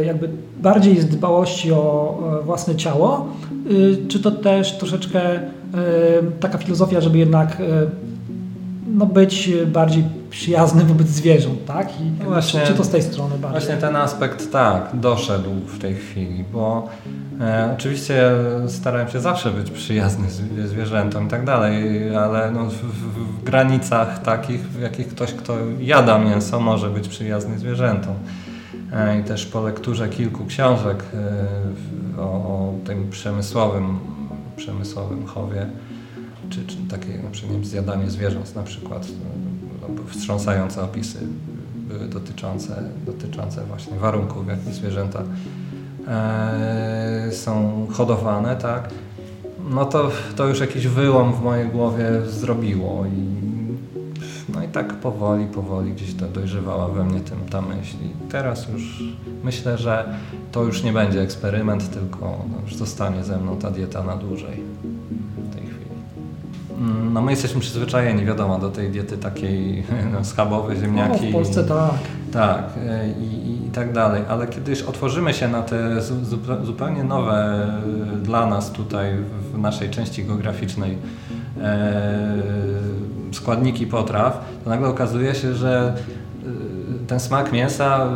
y, jakby bardziej z dbałości o własne ciało, y, czy to też troszeczkę taka filozofia, żeby jednak no, być bardziej przyjazny wobec zwierząt, tak? I no właśnie, czy to z tej strony bardziej? Właśnie ten aspekt tak, doszedł w tej chwili, bo e, oczywiście starałem się zawsze być przyjazny z, zwierzętom i tak dalej, ale no, w, w, w, granicach takich, w jakich ktoś, kto jada mięso, może być przyjazny zwierzętom. E, I też po lekturze kilku książek e, o, o tym przemysłowym, przemysłowym chowie, czy, czy takie na przykład zjadanie zwierząt na przykład, no, no, wstrząsające opisy były dotyczące, dotyczące właśnie warunków, w jakich zwierzęta e, są hodowane, tak, no to, to już jakiś wyłom w mojej głowie zrobiło i no i tak powoli, powoli gdzieś to dojrzewała we mnie tym, ta myśl. I teraz już myślę, że to już nie będzie eksperyment, tylko no, już zostanie ze mną ta dieta na dłużej No my jesteśmy przyzwyczajeni, wiadomo, do tej diety takiej no, schabowe, No, ziemniaki. w Polsce tak. Tak, e, i, i, tak dalej, ale kiedy już otworzymy się na te zu, zupe- zupełnie nowe e, dla nas tutaj w naszej części geograficznej e, składniki potraw, to nagle okazuje się, że ten smak mięsa,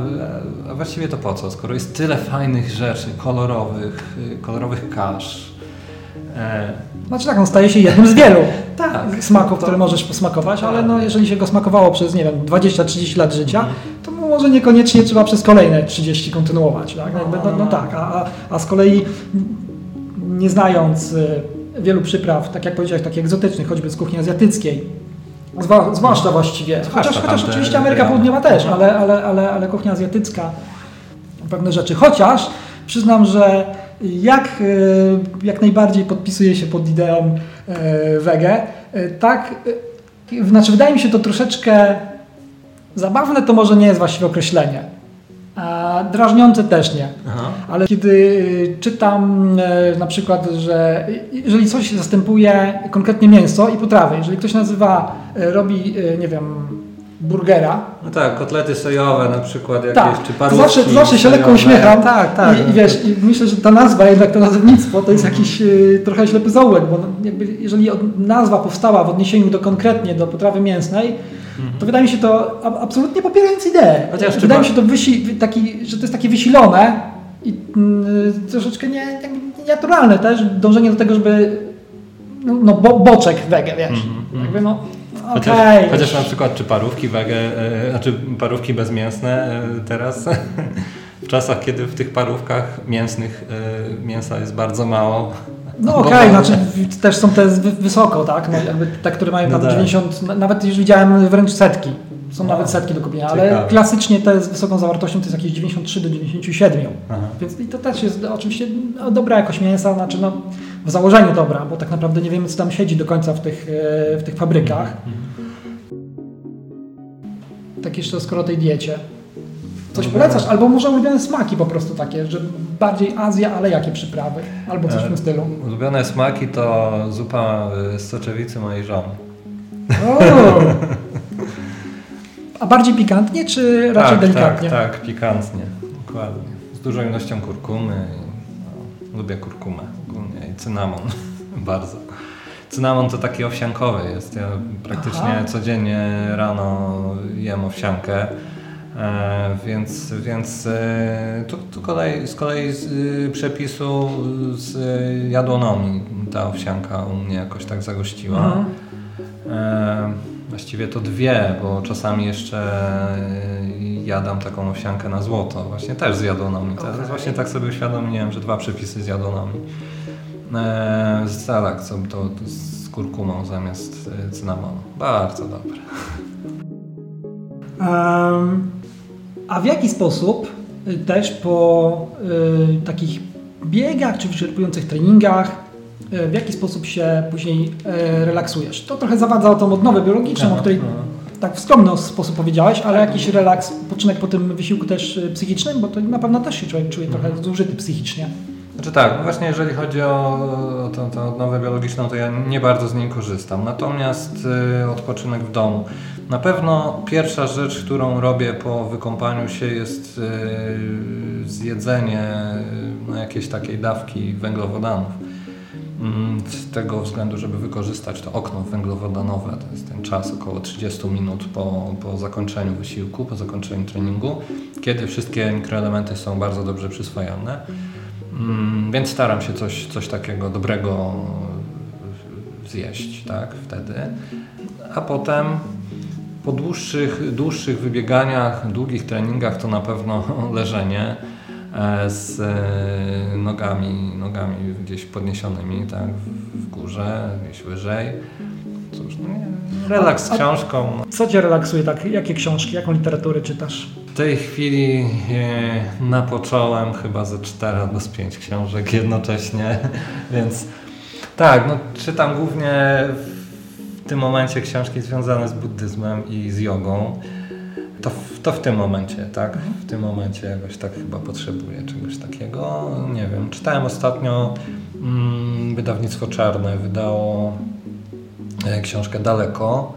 a właściwie to po co, skoro jest tyle fajnych rzeczy, kolorowych, kolorowych kasz. E, Znaczy tak, on staje się jednym z wielu tak, smaków, to- które możesz posmakować, ale no, jeżeli się go smakowało przez, nie wiem, 20-30 lat życia, to może niekoniecznie trzeba przez kolejne 30 kontynuować. Tak? Jakby, no, no tak, a, a, z kolei nie znając y, wielu przypraw, tak jak powiedziałeś, takich egzotycznych, choćby z kuchni azjatyckiej, zwa, zwłaszcza właściwie, chociaż, chociaż oczywiście Ameryka. Południowa też, ale, ale, ale, ale kuchnia azjatycka, pewne rzeczy. Chociaż przyznam, że jak, y, jak najbardziej podpisuję się pod ideą y, wege, y, tak, znaczy wydaje mi się to troszeczkę zabawne, to może nie jest właściwe określenie, a drażniące też nie. Aha. Ale kiedy czytam e, na przykład, że jeżeli coś zastępuje konkretnie mięso i potrawy, jeżeli ktoś nazywa, e, robi, e, nie wiem, burgera, No tak, kotlety sojowe na przykład jakieś, tak, czy parówki zawsze, zawsze się lekko uśmiecham Tak, tak. I, i wiesz, i myślę, że ta nazwa, jednak to nazewnictwo to jest jakiś y, trochę ślepy zaułek, bo no, jakby, jeżeli nazwa powstała w odniesieniu do konkretnie do potrawy mięsnej, to wydaje mi się to absolutnie popierając ideę. Chociaż wydaje mi się to wysi, wy- taki, że to jest takie wysilone i y, troszeczkę nie, jakby nienaturalne też, dążenie do tego, żeby no, no bo, boczek wege, wiesz. Mhm, mhm. Jakby no, Chociaż, okej. chociaż na przykład czy parówki wege, e, znaczy parówki bezmięsne e, teraz w czasach, kiedy w tych parówkach mięsnych e, mięsa jest bardzo mało. No okej, znaczy w- też są te wy- wysoko, tak? No, jakby te, które mają No tak. 90, na- nawet już widziałem wręcz setki. Są No. nawet setki do kupienia, ale Ciekawe. klasycznie te z wysoką zawartością to jest jakieś 93 do 97. Aha. Więc i to też jest oczywiście no, dobra jakość mięsa, znaczy no w założeniu dobra, bo tak naprawdę nie wiemy co tam siedzi do końca w tych, e, w tych fabrykach. Tak jeszcze skoro o tej diecie. Coś No polecasz? Albo może ulubione smaki po prostu takie, że bardziej Azja, ale jakie przyprawy? Albo coś w tym E, stylu. Ulubione smaki to zupa e, z soczewicy mojej żony. O! A bardziej pikantnie, czy raczej tak, delikatnie? Tak, tak, pikantnie. Dokładnie. Z dużą ilością kurkumy. No, lubię kurkumę i cynamon bardzo. Cynamon to taki owsiankowy jest. Ja praktycznie Aha. codziennie rano jem owsiankę. E, więc więc e, tu, tu kolei, z kolei z y, przepisu z y, jadłonomii ta owsianka u mnie jakoś tak zagościła. Mhm. E, właściwie to dwie, bo czasami jeszcze e, jadam taką owsiankę na złoto, właśnie też z jadłonomii. Teraz Okej. właśnie tak sobie uświadomiłem, że dwa przepisy z jadłonomii. E, z salak, co to z kurkumą zamiast e, cynamonu. Bardzo dobre. Em, a w jaki sposób y, też po y, takich biegach czy wyczerpujących treningach, y, w jaki sposób się później y, relaksujesz? To trochę zawadza o tą odnowę biologiczną, o Aha, której aha. tak w skromny sposób powiedziałeś, ale jakiś relaks, poczynek po tym wysiłku też y, psychicznym, bo to na pewno też się człowiek czuje trochę zużyty psychicznie. Znaczy tak, właśnie jeżeli chodzi o, tą odnowę biologiczną, to ja nie bardzo z niej korzystam. Natomiast y, odpoczynek w domu. Na pewno pierwsza rzecz, którą robię po wykąpaniu się jest y, zjedzenie y, no, jakiejś takiej dawki węglowodanów. Mm, Z tego względu, żeby wykorzystać to okno węglowodanowe, to jest ten czas około 30 minut po, po zakończeniu wysiłku, po zakończeniu treningu, kiedy wszystkie mikroelementy są bardzo dobrze przyswajane. Mm, Więc staram się coś, coś takiego dobrego zjeść, tak, wtedy. A potem po dłuższych, dłuższych wybieganiach, długich treningach to na pewno leżenie e, z e, nogami, nogami gdzieś podniesionymi, tak, w, górze, gdzieś wyżej. Cóż, no relaks z książką. No. Co Cię relaksuje? Tak? Jakie książki, jaką literaturę czytasz? W tej chwili e, napocząłem chyba ze 4 albo z 5 książek jednocześnie, więc tak, no czytam głównie w tym momencie książki związane z buddyzmem i z jogą, to w, to w tym momencie, tak? W tym momencie jakoś tak chyba potrzebuję czegoś takiego. Nie wiem. Czytałem ostatnio mm, wydawnictwo Czarne wydało książkę Daleko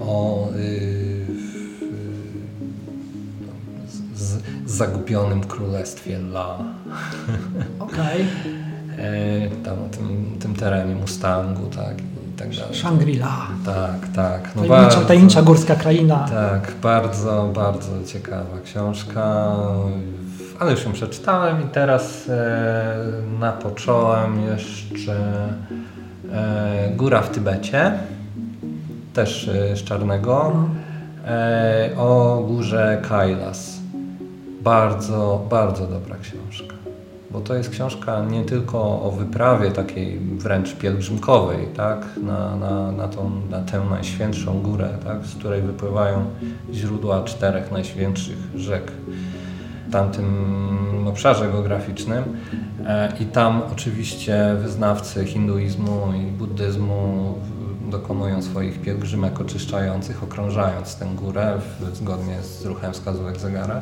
o y, z, z zagubionym królestwie La. Okej. E, tam o tym, tym terenie Mustangu, tak i tak dalej. Shangri-La. Tak, tak. No Tajemnicza, bardzo- tajemnicza górska kraina. Tak, bardzo, bardzo ciekawa książka, ale już ją przeczytałem i teraz e, napocząłem jeszcze e, Góra w Tybecie, też e, z Czarnego, e, o górze Kailas. Bardzo, bardzo dobra książka. Bo to jest książka nie tylko o wyprawie takiej wręcz pielgrzymkowej, tak? na, na, na, tą, na tę najświętszą górę, tak? z której wypływają źródła czterech najświętszych rzek tamtym obszarze geograficznym. E, I tam oczywiście wyznawcy hinduizmu i buddyzmu dokonują swoich pielgrzymek oczyszczających, okrążając tę górę zgodnie z ruchem wskazówek zegara.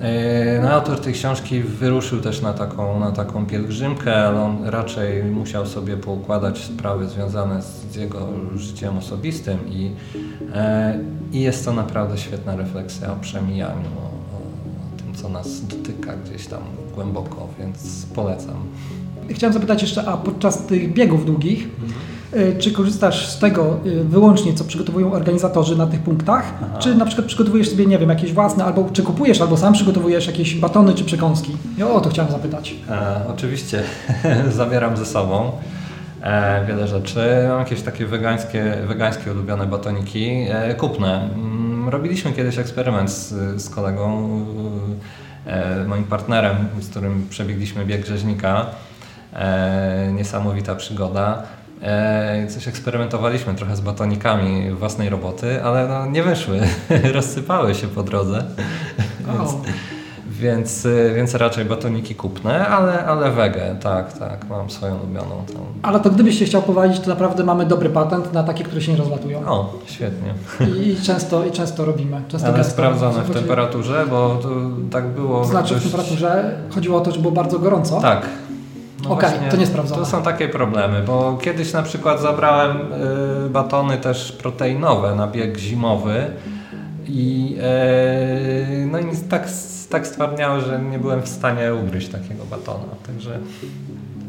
E, No, autor tej książki wyruszył też na taką, na taką pielgrzymkę, ale on raczej musiał sobie poukładać sprawy związane z, z jego życiem osobistym i, e, i jest to naprawdę świetna refleksja o przemijaniu, co nas dotyka gdzieś tam głęboko, więc polecam. Chciałem zapytać jeszcze, a podczas tych biegów długich, y, czy korzystasz z tego y, wyłącznie, co przygotowują organizatorzy na tych punktach, Aha. czy na przykład przygotowujesz sobie, nie wiem, jakieś własne, albo czy kupujesz, albo sam przygotowujesz jakieś batony czy przekąski? I o to chciałem zapytać. E, oczywiście zabieram ze sobą e, wiele rzeczy. Mam jakieś takie wegańskie, wegańskie ulubione batoniki e, kupne. Robiliśmy kiedyś eksperyment z, z kolegą, e, moim partnerem, z którym przebiegliśmy bieg rzeźnika. E, niesamowita przygoda. E, coś eksperymentowaliśmy trochę z batonikami własnej roboty, ale no, nie wyszły. Rozsypały się po drodze. Więc, O. więc, y, więc raczej batoniki kupne, ale, ale wege, tak, tak, mam swoją ulubioną tam. Ale to gdybyś się chciał powalić, to naprawdę mamy dobry patent na takie, które się nie rozlatują. O, świetnie. I, i, często, I często robimy. Często Ale sprawdzone w temperaturze, bo tak było. To znaczy w dość- temperaturze chodziło o to, że było bardzo gorąco. Tak. Okej, właśnie to nie sprawdzone. To są takie problemy, bo kiedyś na przykład zabrałem y, batony też proteinowe na bieg zimowy i, y, no i tak, tak stwardniały, że nie byłem w stanie ugryźć takiego batona. Także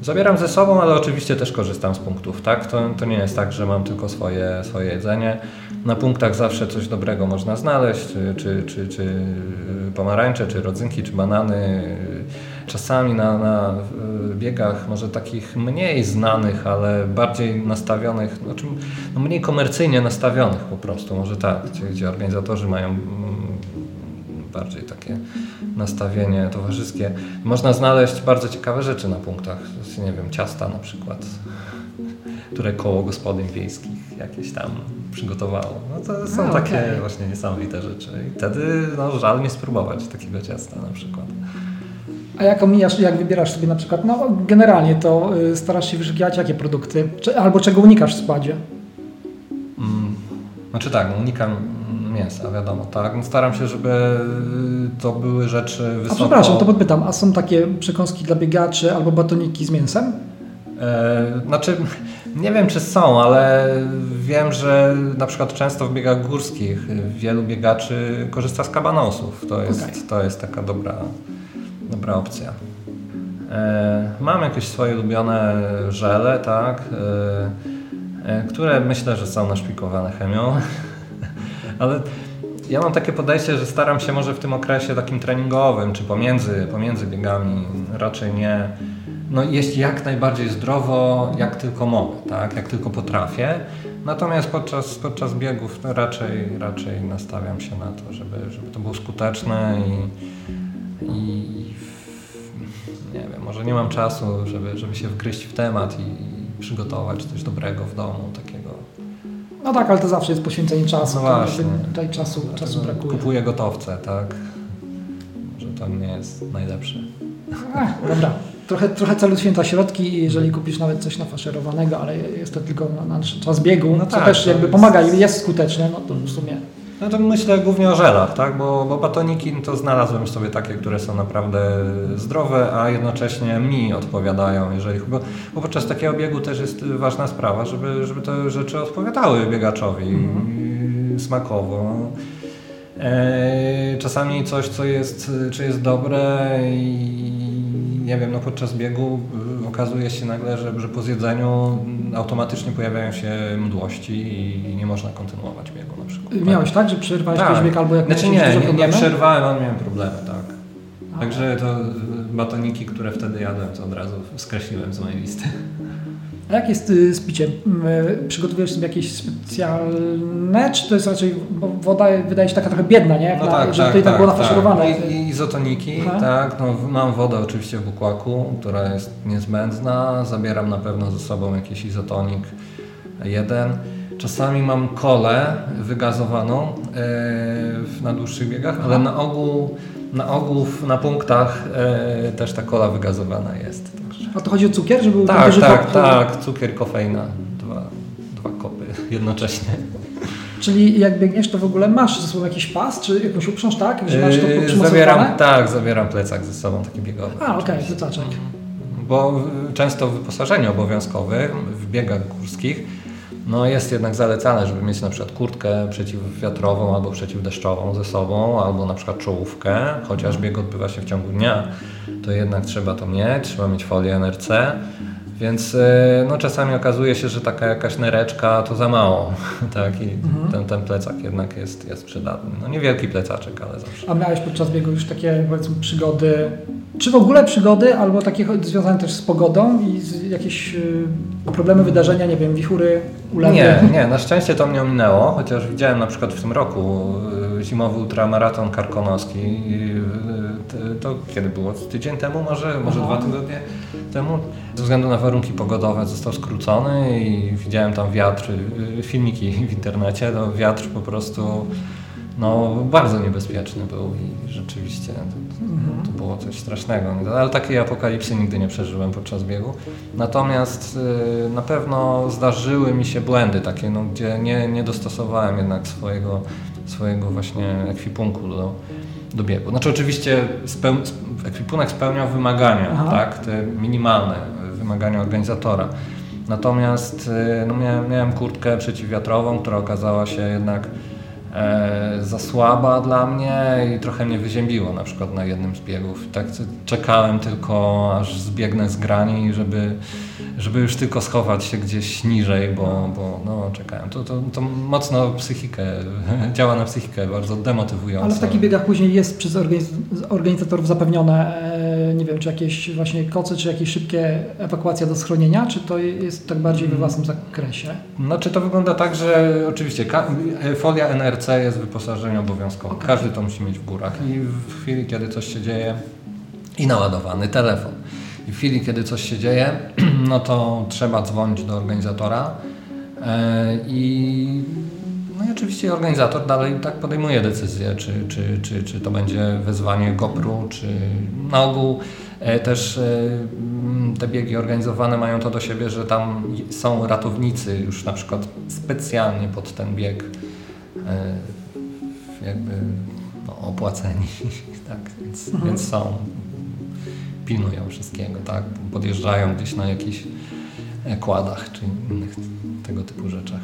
zabieram ze sobą, ale oczywiście też korzystam z punktów. Tak? To, to nie jest tak, że mam tylko swoje, swoje jedzenie. Na punktach zawsze coś dobrego można znaleźć, czy, czy, czy, czy pomarańcze, czy rodzynki, czy banany. Czasami na, na y, biegach może takich mniej znanych, ale bardziej nastawionych, znaczy no mniej komercyjnie nastawionych po prostu, może tak, gdzie, gdzie organizatorzy mają mm, bardziej takie nastawienie towarzyskie. Można znaleźć bardzo ciekawe rzeczy na punktach, nie wiem, ciasta na przykład, które koło gospodyń wiejskich jakieś tam przygotowało. No to są A, takie okej. właśnie niesamowite rzeczy i wtedy no, żal nie spróbować takiego ciasta na przykład. A jak omijasz, jak wybierasz sobie na przykład, no generalnie to y, starasz się wyszukiwać jakie produkty, czy, albo czego unikasz w składzie? Mm, Znaczy tak, unikam mięsa, wiadomo, tak. No Staram się, żeby y, to były rzeczy A wysoko... przepraszam, to podpytam, a są takie przekąski dla biegaczy albo batoniki z mięsem? E, Znaczy, nie wiem czy są, ale wiem, że na przykład często w biegach górskich wielu biegaczy korzysta z kabanosów. To jest, Okej. to jest taka dobra, dobra opcja. E, Mam jakieś swoje ulubione żele, tak, e, które myślę, że są naszpikowane chemią, ale ja mam takie podejście, że staram się może w tym okresie takim treningowym, czy pomiędzy, pomiędzy biegami, raczej nie, no jeść jak najbardziej zdrowo, jak tylko mogę, tak, jak tylko potrafię. Natomiast podczas, podczas biegów no raczej, raczej nastawiam się na to, żeby, żeby to było skuteczne i, i nie wiem, może nie mam czasu, żeby, żeby się wgryźć w temat i, i przygotować coś dobrego w domu, takiego. No tak, ale to zawsze jest poświęcenie czasu. No to właśnie. Tutaj czasu, czasu brakuje. Kupuję gotowce, tak. Może to nie jest najlepsze. Ech, dobra. trochę, trochę celu święta środki i jeżeli kupisz nawet coś nafaszerowanego, ale jest to tylko na, na czas biegu, No co tak, też jakby jest- pomaga i jest skuteczne, no to w sumie No to myślę głównie o żelach, tak? Bo, bo batoniki no to znalazłem sobie takie, które są naprawdę zdrowe, a jednocześnie mi odpowiadają, jeżeli bo, bo podczas takiego biegu też jest ważna sprawa, żeby, żeby te rzeczy odpowiadały biegaczowi Mhm. smakowo. E, czasami coś, co jest, czy jest dobre i nie wiem, no podczas biegu y, okazuje się nagle, że, że po zjedzeniu automatycznie pojawiają się mdłości i nie można kontynuować biegu na przykład. miałeś tak, że przerwałeś jakiś bieg albo jak Znaczy nie, nie, nie przerwałem, ale miałem problemy, tak. Także to y, batoniki, które wtedy jadłem, to od razu skreśliłem z mojej listy. A jak jest y, z piciem? Y, Przygotowujesz sobie jakieś specjalne, czy to jest raczej, bo woda wydaje się taka trochę biedna, nie? Jak na, że tutaj tak, było nafaszerowane. I, I izotoniki, Aha. tak. No, mam wodę oczywiście w bukłaku, która jest niezbędna. Zabieram na pewno ze sobą jakiś izotonik jeden. Czasami mam kolę wygazowaną w- na dłuższych biegach, ale na ogół, na ogół na punktach e, też ta kola wygazowana jest. A to chodzi o cukier, żeby był Tak, tak, kop- tak. Cukier, kofeina. Dwa, dwa kopy jednocześnie. Czyli jak biegniesz, to w ogóle masz ze sobą jakiś pas, czy jakąś uprząż, tak? Że masz to Yy, zabieram, tak, zabieram plecak ze sobą taki biegowy. A, okej, oczywiście. plecaczek. Bo często w wyposażeniu obowiązkowym w biegach górskich no jest jednak zalecane, żeby mieć na przykład kurtkę przeciwwiatrową albo przeciwdeszczową ze sobą, albo na przykład czołówkę, chociaż bieg odbywa się w ciągu dnia, to jednak trzeba to mieć, trzeba mieć folię NRC, więc y, no, czasami okazuje się, że taka jakaś nereczka to za mało, tak, i Mhm. ten, ten plecak jednak jest, jest przydatny. No niewielki plecaczek, ale zawsze. A miałeś podczas biegu już takie, powiedzmy, przygody, czy w ogóle przygody, albo takie związane też z pogodą i z jakieś y, problemy, wydarzenia, nie wiem, wichury, ulewy? Nie, nie, na szczęście to mnie ominęło, chociaż widziałem na przykład w tym roku y, zimowy ultramaraton karkonoski. y, To kiedy było? Tydzień temu może, może Aha. dwa tygodnie temu? Ze względu na warunki pogodowe został skrócony i widziałem tam wiatr, filmiki w internecie, to wiatr po prostu no, bardzo niebezpieczny był i rzeczywiście to, Mhm. to było coś strasznego. Ale takiej apokalipsy nigdy nie przeżyłem podczas biegu. Natomiast y, na pewno zdarzyły mi się błędy takie, no, gdzie nie, nie dostosowałem jednak swojego, swojego właśnie ekwipunku do, do biegu. Znaczy oczywiście speł, ekwipunek spełniał wymagania, Aha. tak, te minimalne wymagania organizatora. Natomiast y, no, miałem, miałem kurtkę przeciwwiatrową, która okazała się jednak e, za słaba dla mnie i trochę mnie wyziębiło na przykład na jednym z biegów. Tak czekałem tylko aż zbiegnę z grani, żeby, żeby już tylko schować się gdzieś niżej, bo, bo no, czekałem. To, to, to mocno psychikę, działa na psychikę bardzo demotywująco. Ale w takich biegach później jest przez organiz organizatorów zapewnione, e, nie wiem, czy jakieś właśnie koce, czy jakieś szybkie ewakuacja do schronienia, czy to jest tak bardziej we własnym zakresie? Znaczy to wygląda tak, że oczywiście ka- folia NRC jest wyposażeniem obowiązkowym. Okej. Każdy to musi mieć w górach i w chwili, kiedy coś się dzieje i naładowany telefon. I w chwili, kiedy coś się dzieje, no to trzeba dzwonić do organizatora e, i no i oczywiście organizator dalej tak podejmuje decyzję, czy, czy, czy, czy to będzie wezwanie GoPru, czy na ogół e, też e, te biegi organizowane mają to do siebie, że tam są ratownicy już na przykład specjalnie pod ten bieg jakby no, opłaceni, tak, więc, Mhm. więc są, pilnują wszystkiego, tak, podjeżdżają gdzieś na jakichś e, kładach czy innych tego typu rzeczach.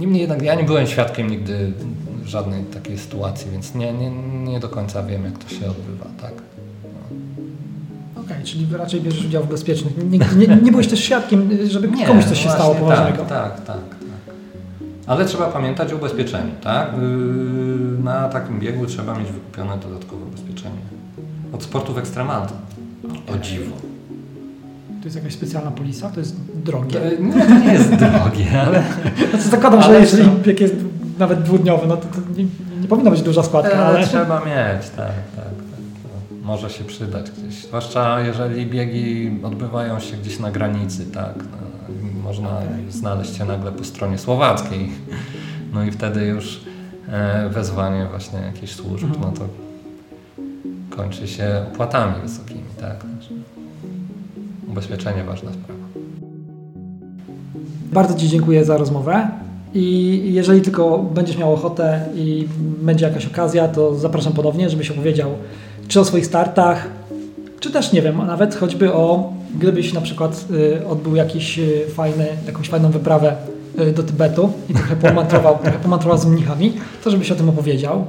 Niemniej jednak ja nie byłem świadkiem nigdy żadnej takiej sytuacji, więc nie, nie, nie do końca wiem, jak to się odbywa, tak. Okej, czyli raczej bierzesz udział w bezpiecznych. Nie, nie, nie byłeś też świadkiem, żeby komuś coś się właśnie stało poważnego. Tak, tak, tak, tak. Ale trzeba pamiętać o ubezpieczeniu, tak? Yy, Na takim biegu trzeba mieć wykupione dodatkowe ubezpieczenie. Od sportów ekstremalnych. O dziwo. To jest jakaś specjalna polisa? To jest drogie? To, nie, to nie jest drogie, ale Znaczy zakładam, że Ale jeżeli co? bieg jest nawet dwudniowy, no to, to nie, nie powinna być duża składka, ale ale... trzeba mieć, tak, tak. tak. No, może się przydać gdzieś. Zwłaszcza jeżeli biegi odbywają się gdzieś na granicy, tak. Można znaleźć się nagle po stronie słowackiej. No i wtedy już e, wezwanie właśnie jakichś służb, Mhm. no to kończy się opłatami wysokimi. Tak. Ubezpieczenie ważna sprawa. Bardzo Ci dziękuję za rozmowę. I jeżeli tylko będziesz miał ochotę i będzie jakaś okazja, to zapraszam ponownie, żebyś opowiedział czy o swoich startach, czy też nie wiem, a nawet choćby o, gdybyś na przykład y, odbył jakiś y, fajny, jakąś fajną wyprawę y, do Tybetu i trochę pomantrował, trochę pomantrował z mnichami, to żebyś o tym opowiedział.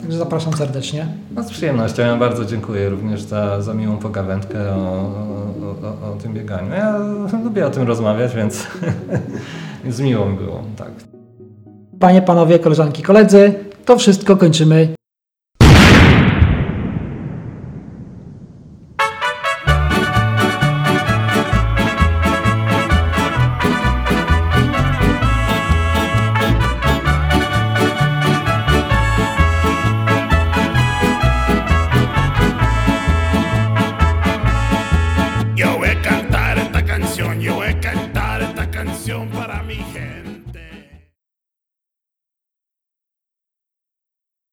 Także zapraszam serdecznie. No z przyjemnością. Ja bardzo dziękuję również za, za miłą pogawędkę o, o, o, o tym bieganiu. Ja lubię o tym rozmawiać, więc, więc miło mi było. Tak. Panie, panowie, koleżanki, koledzy, to wszystko kończymy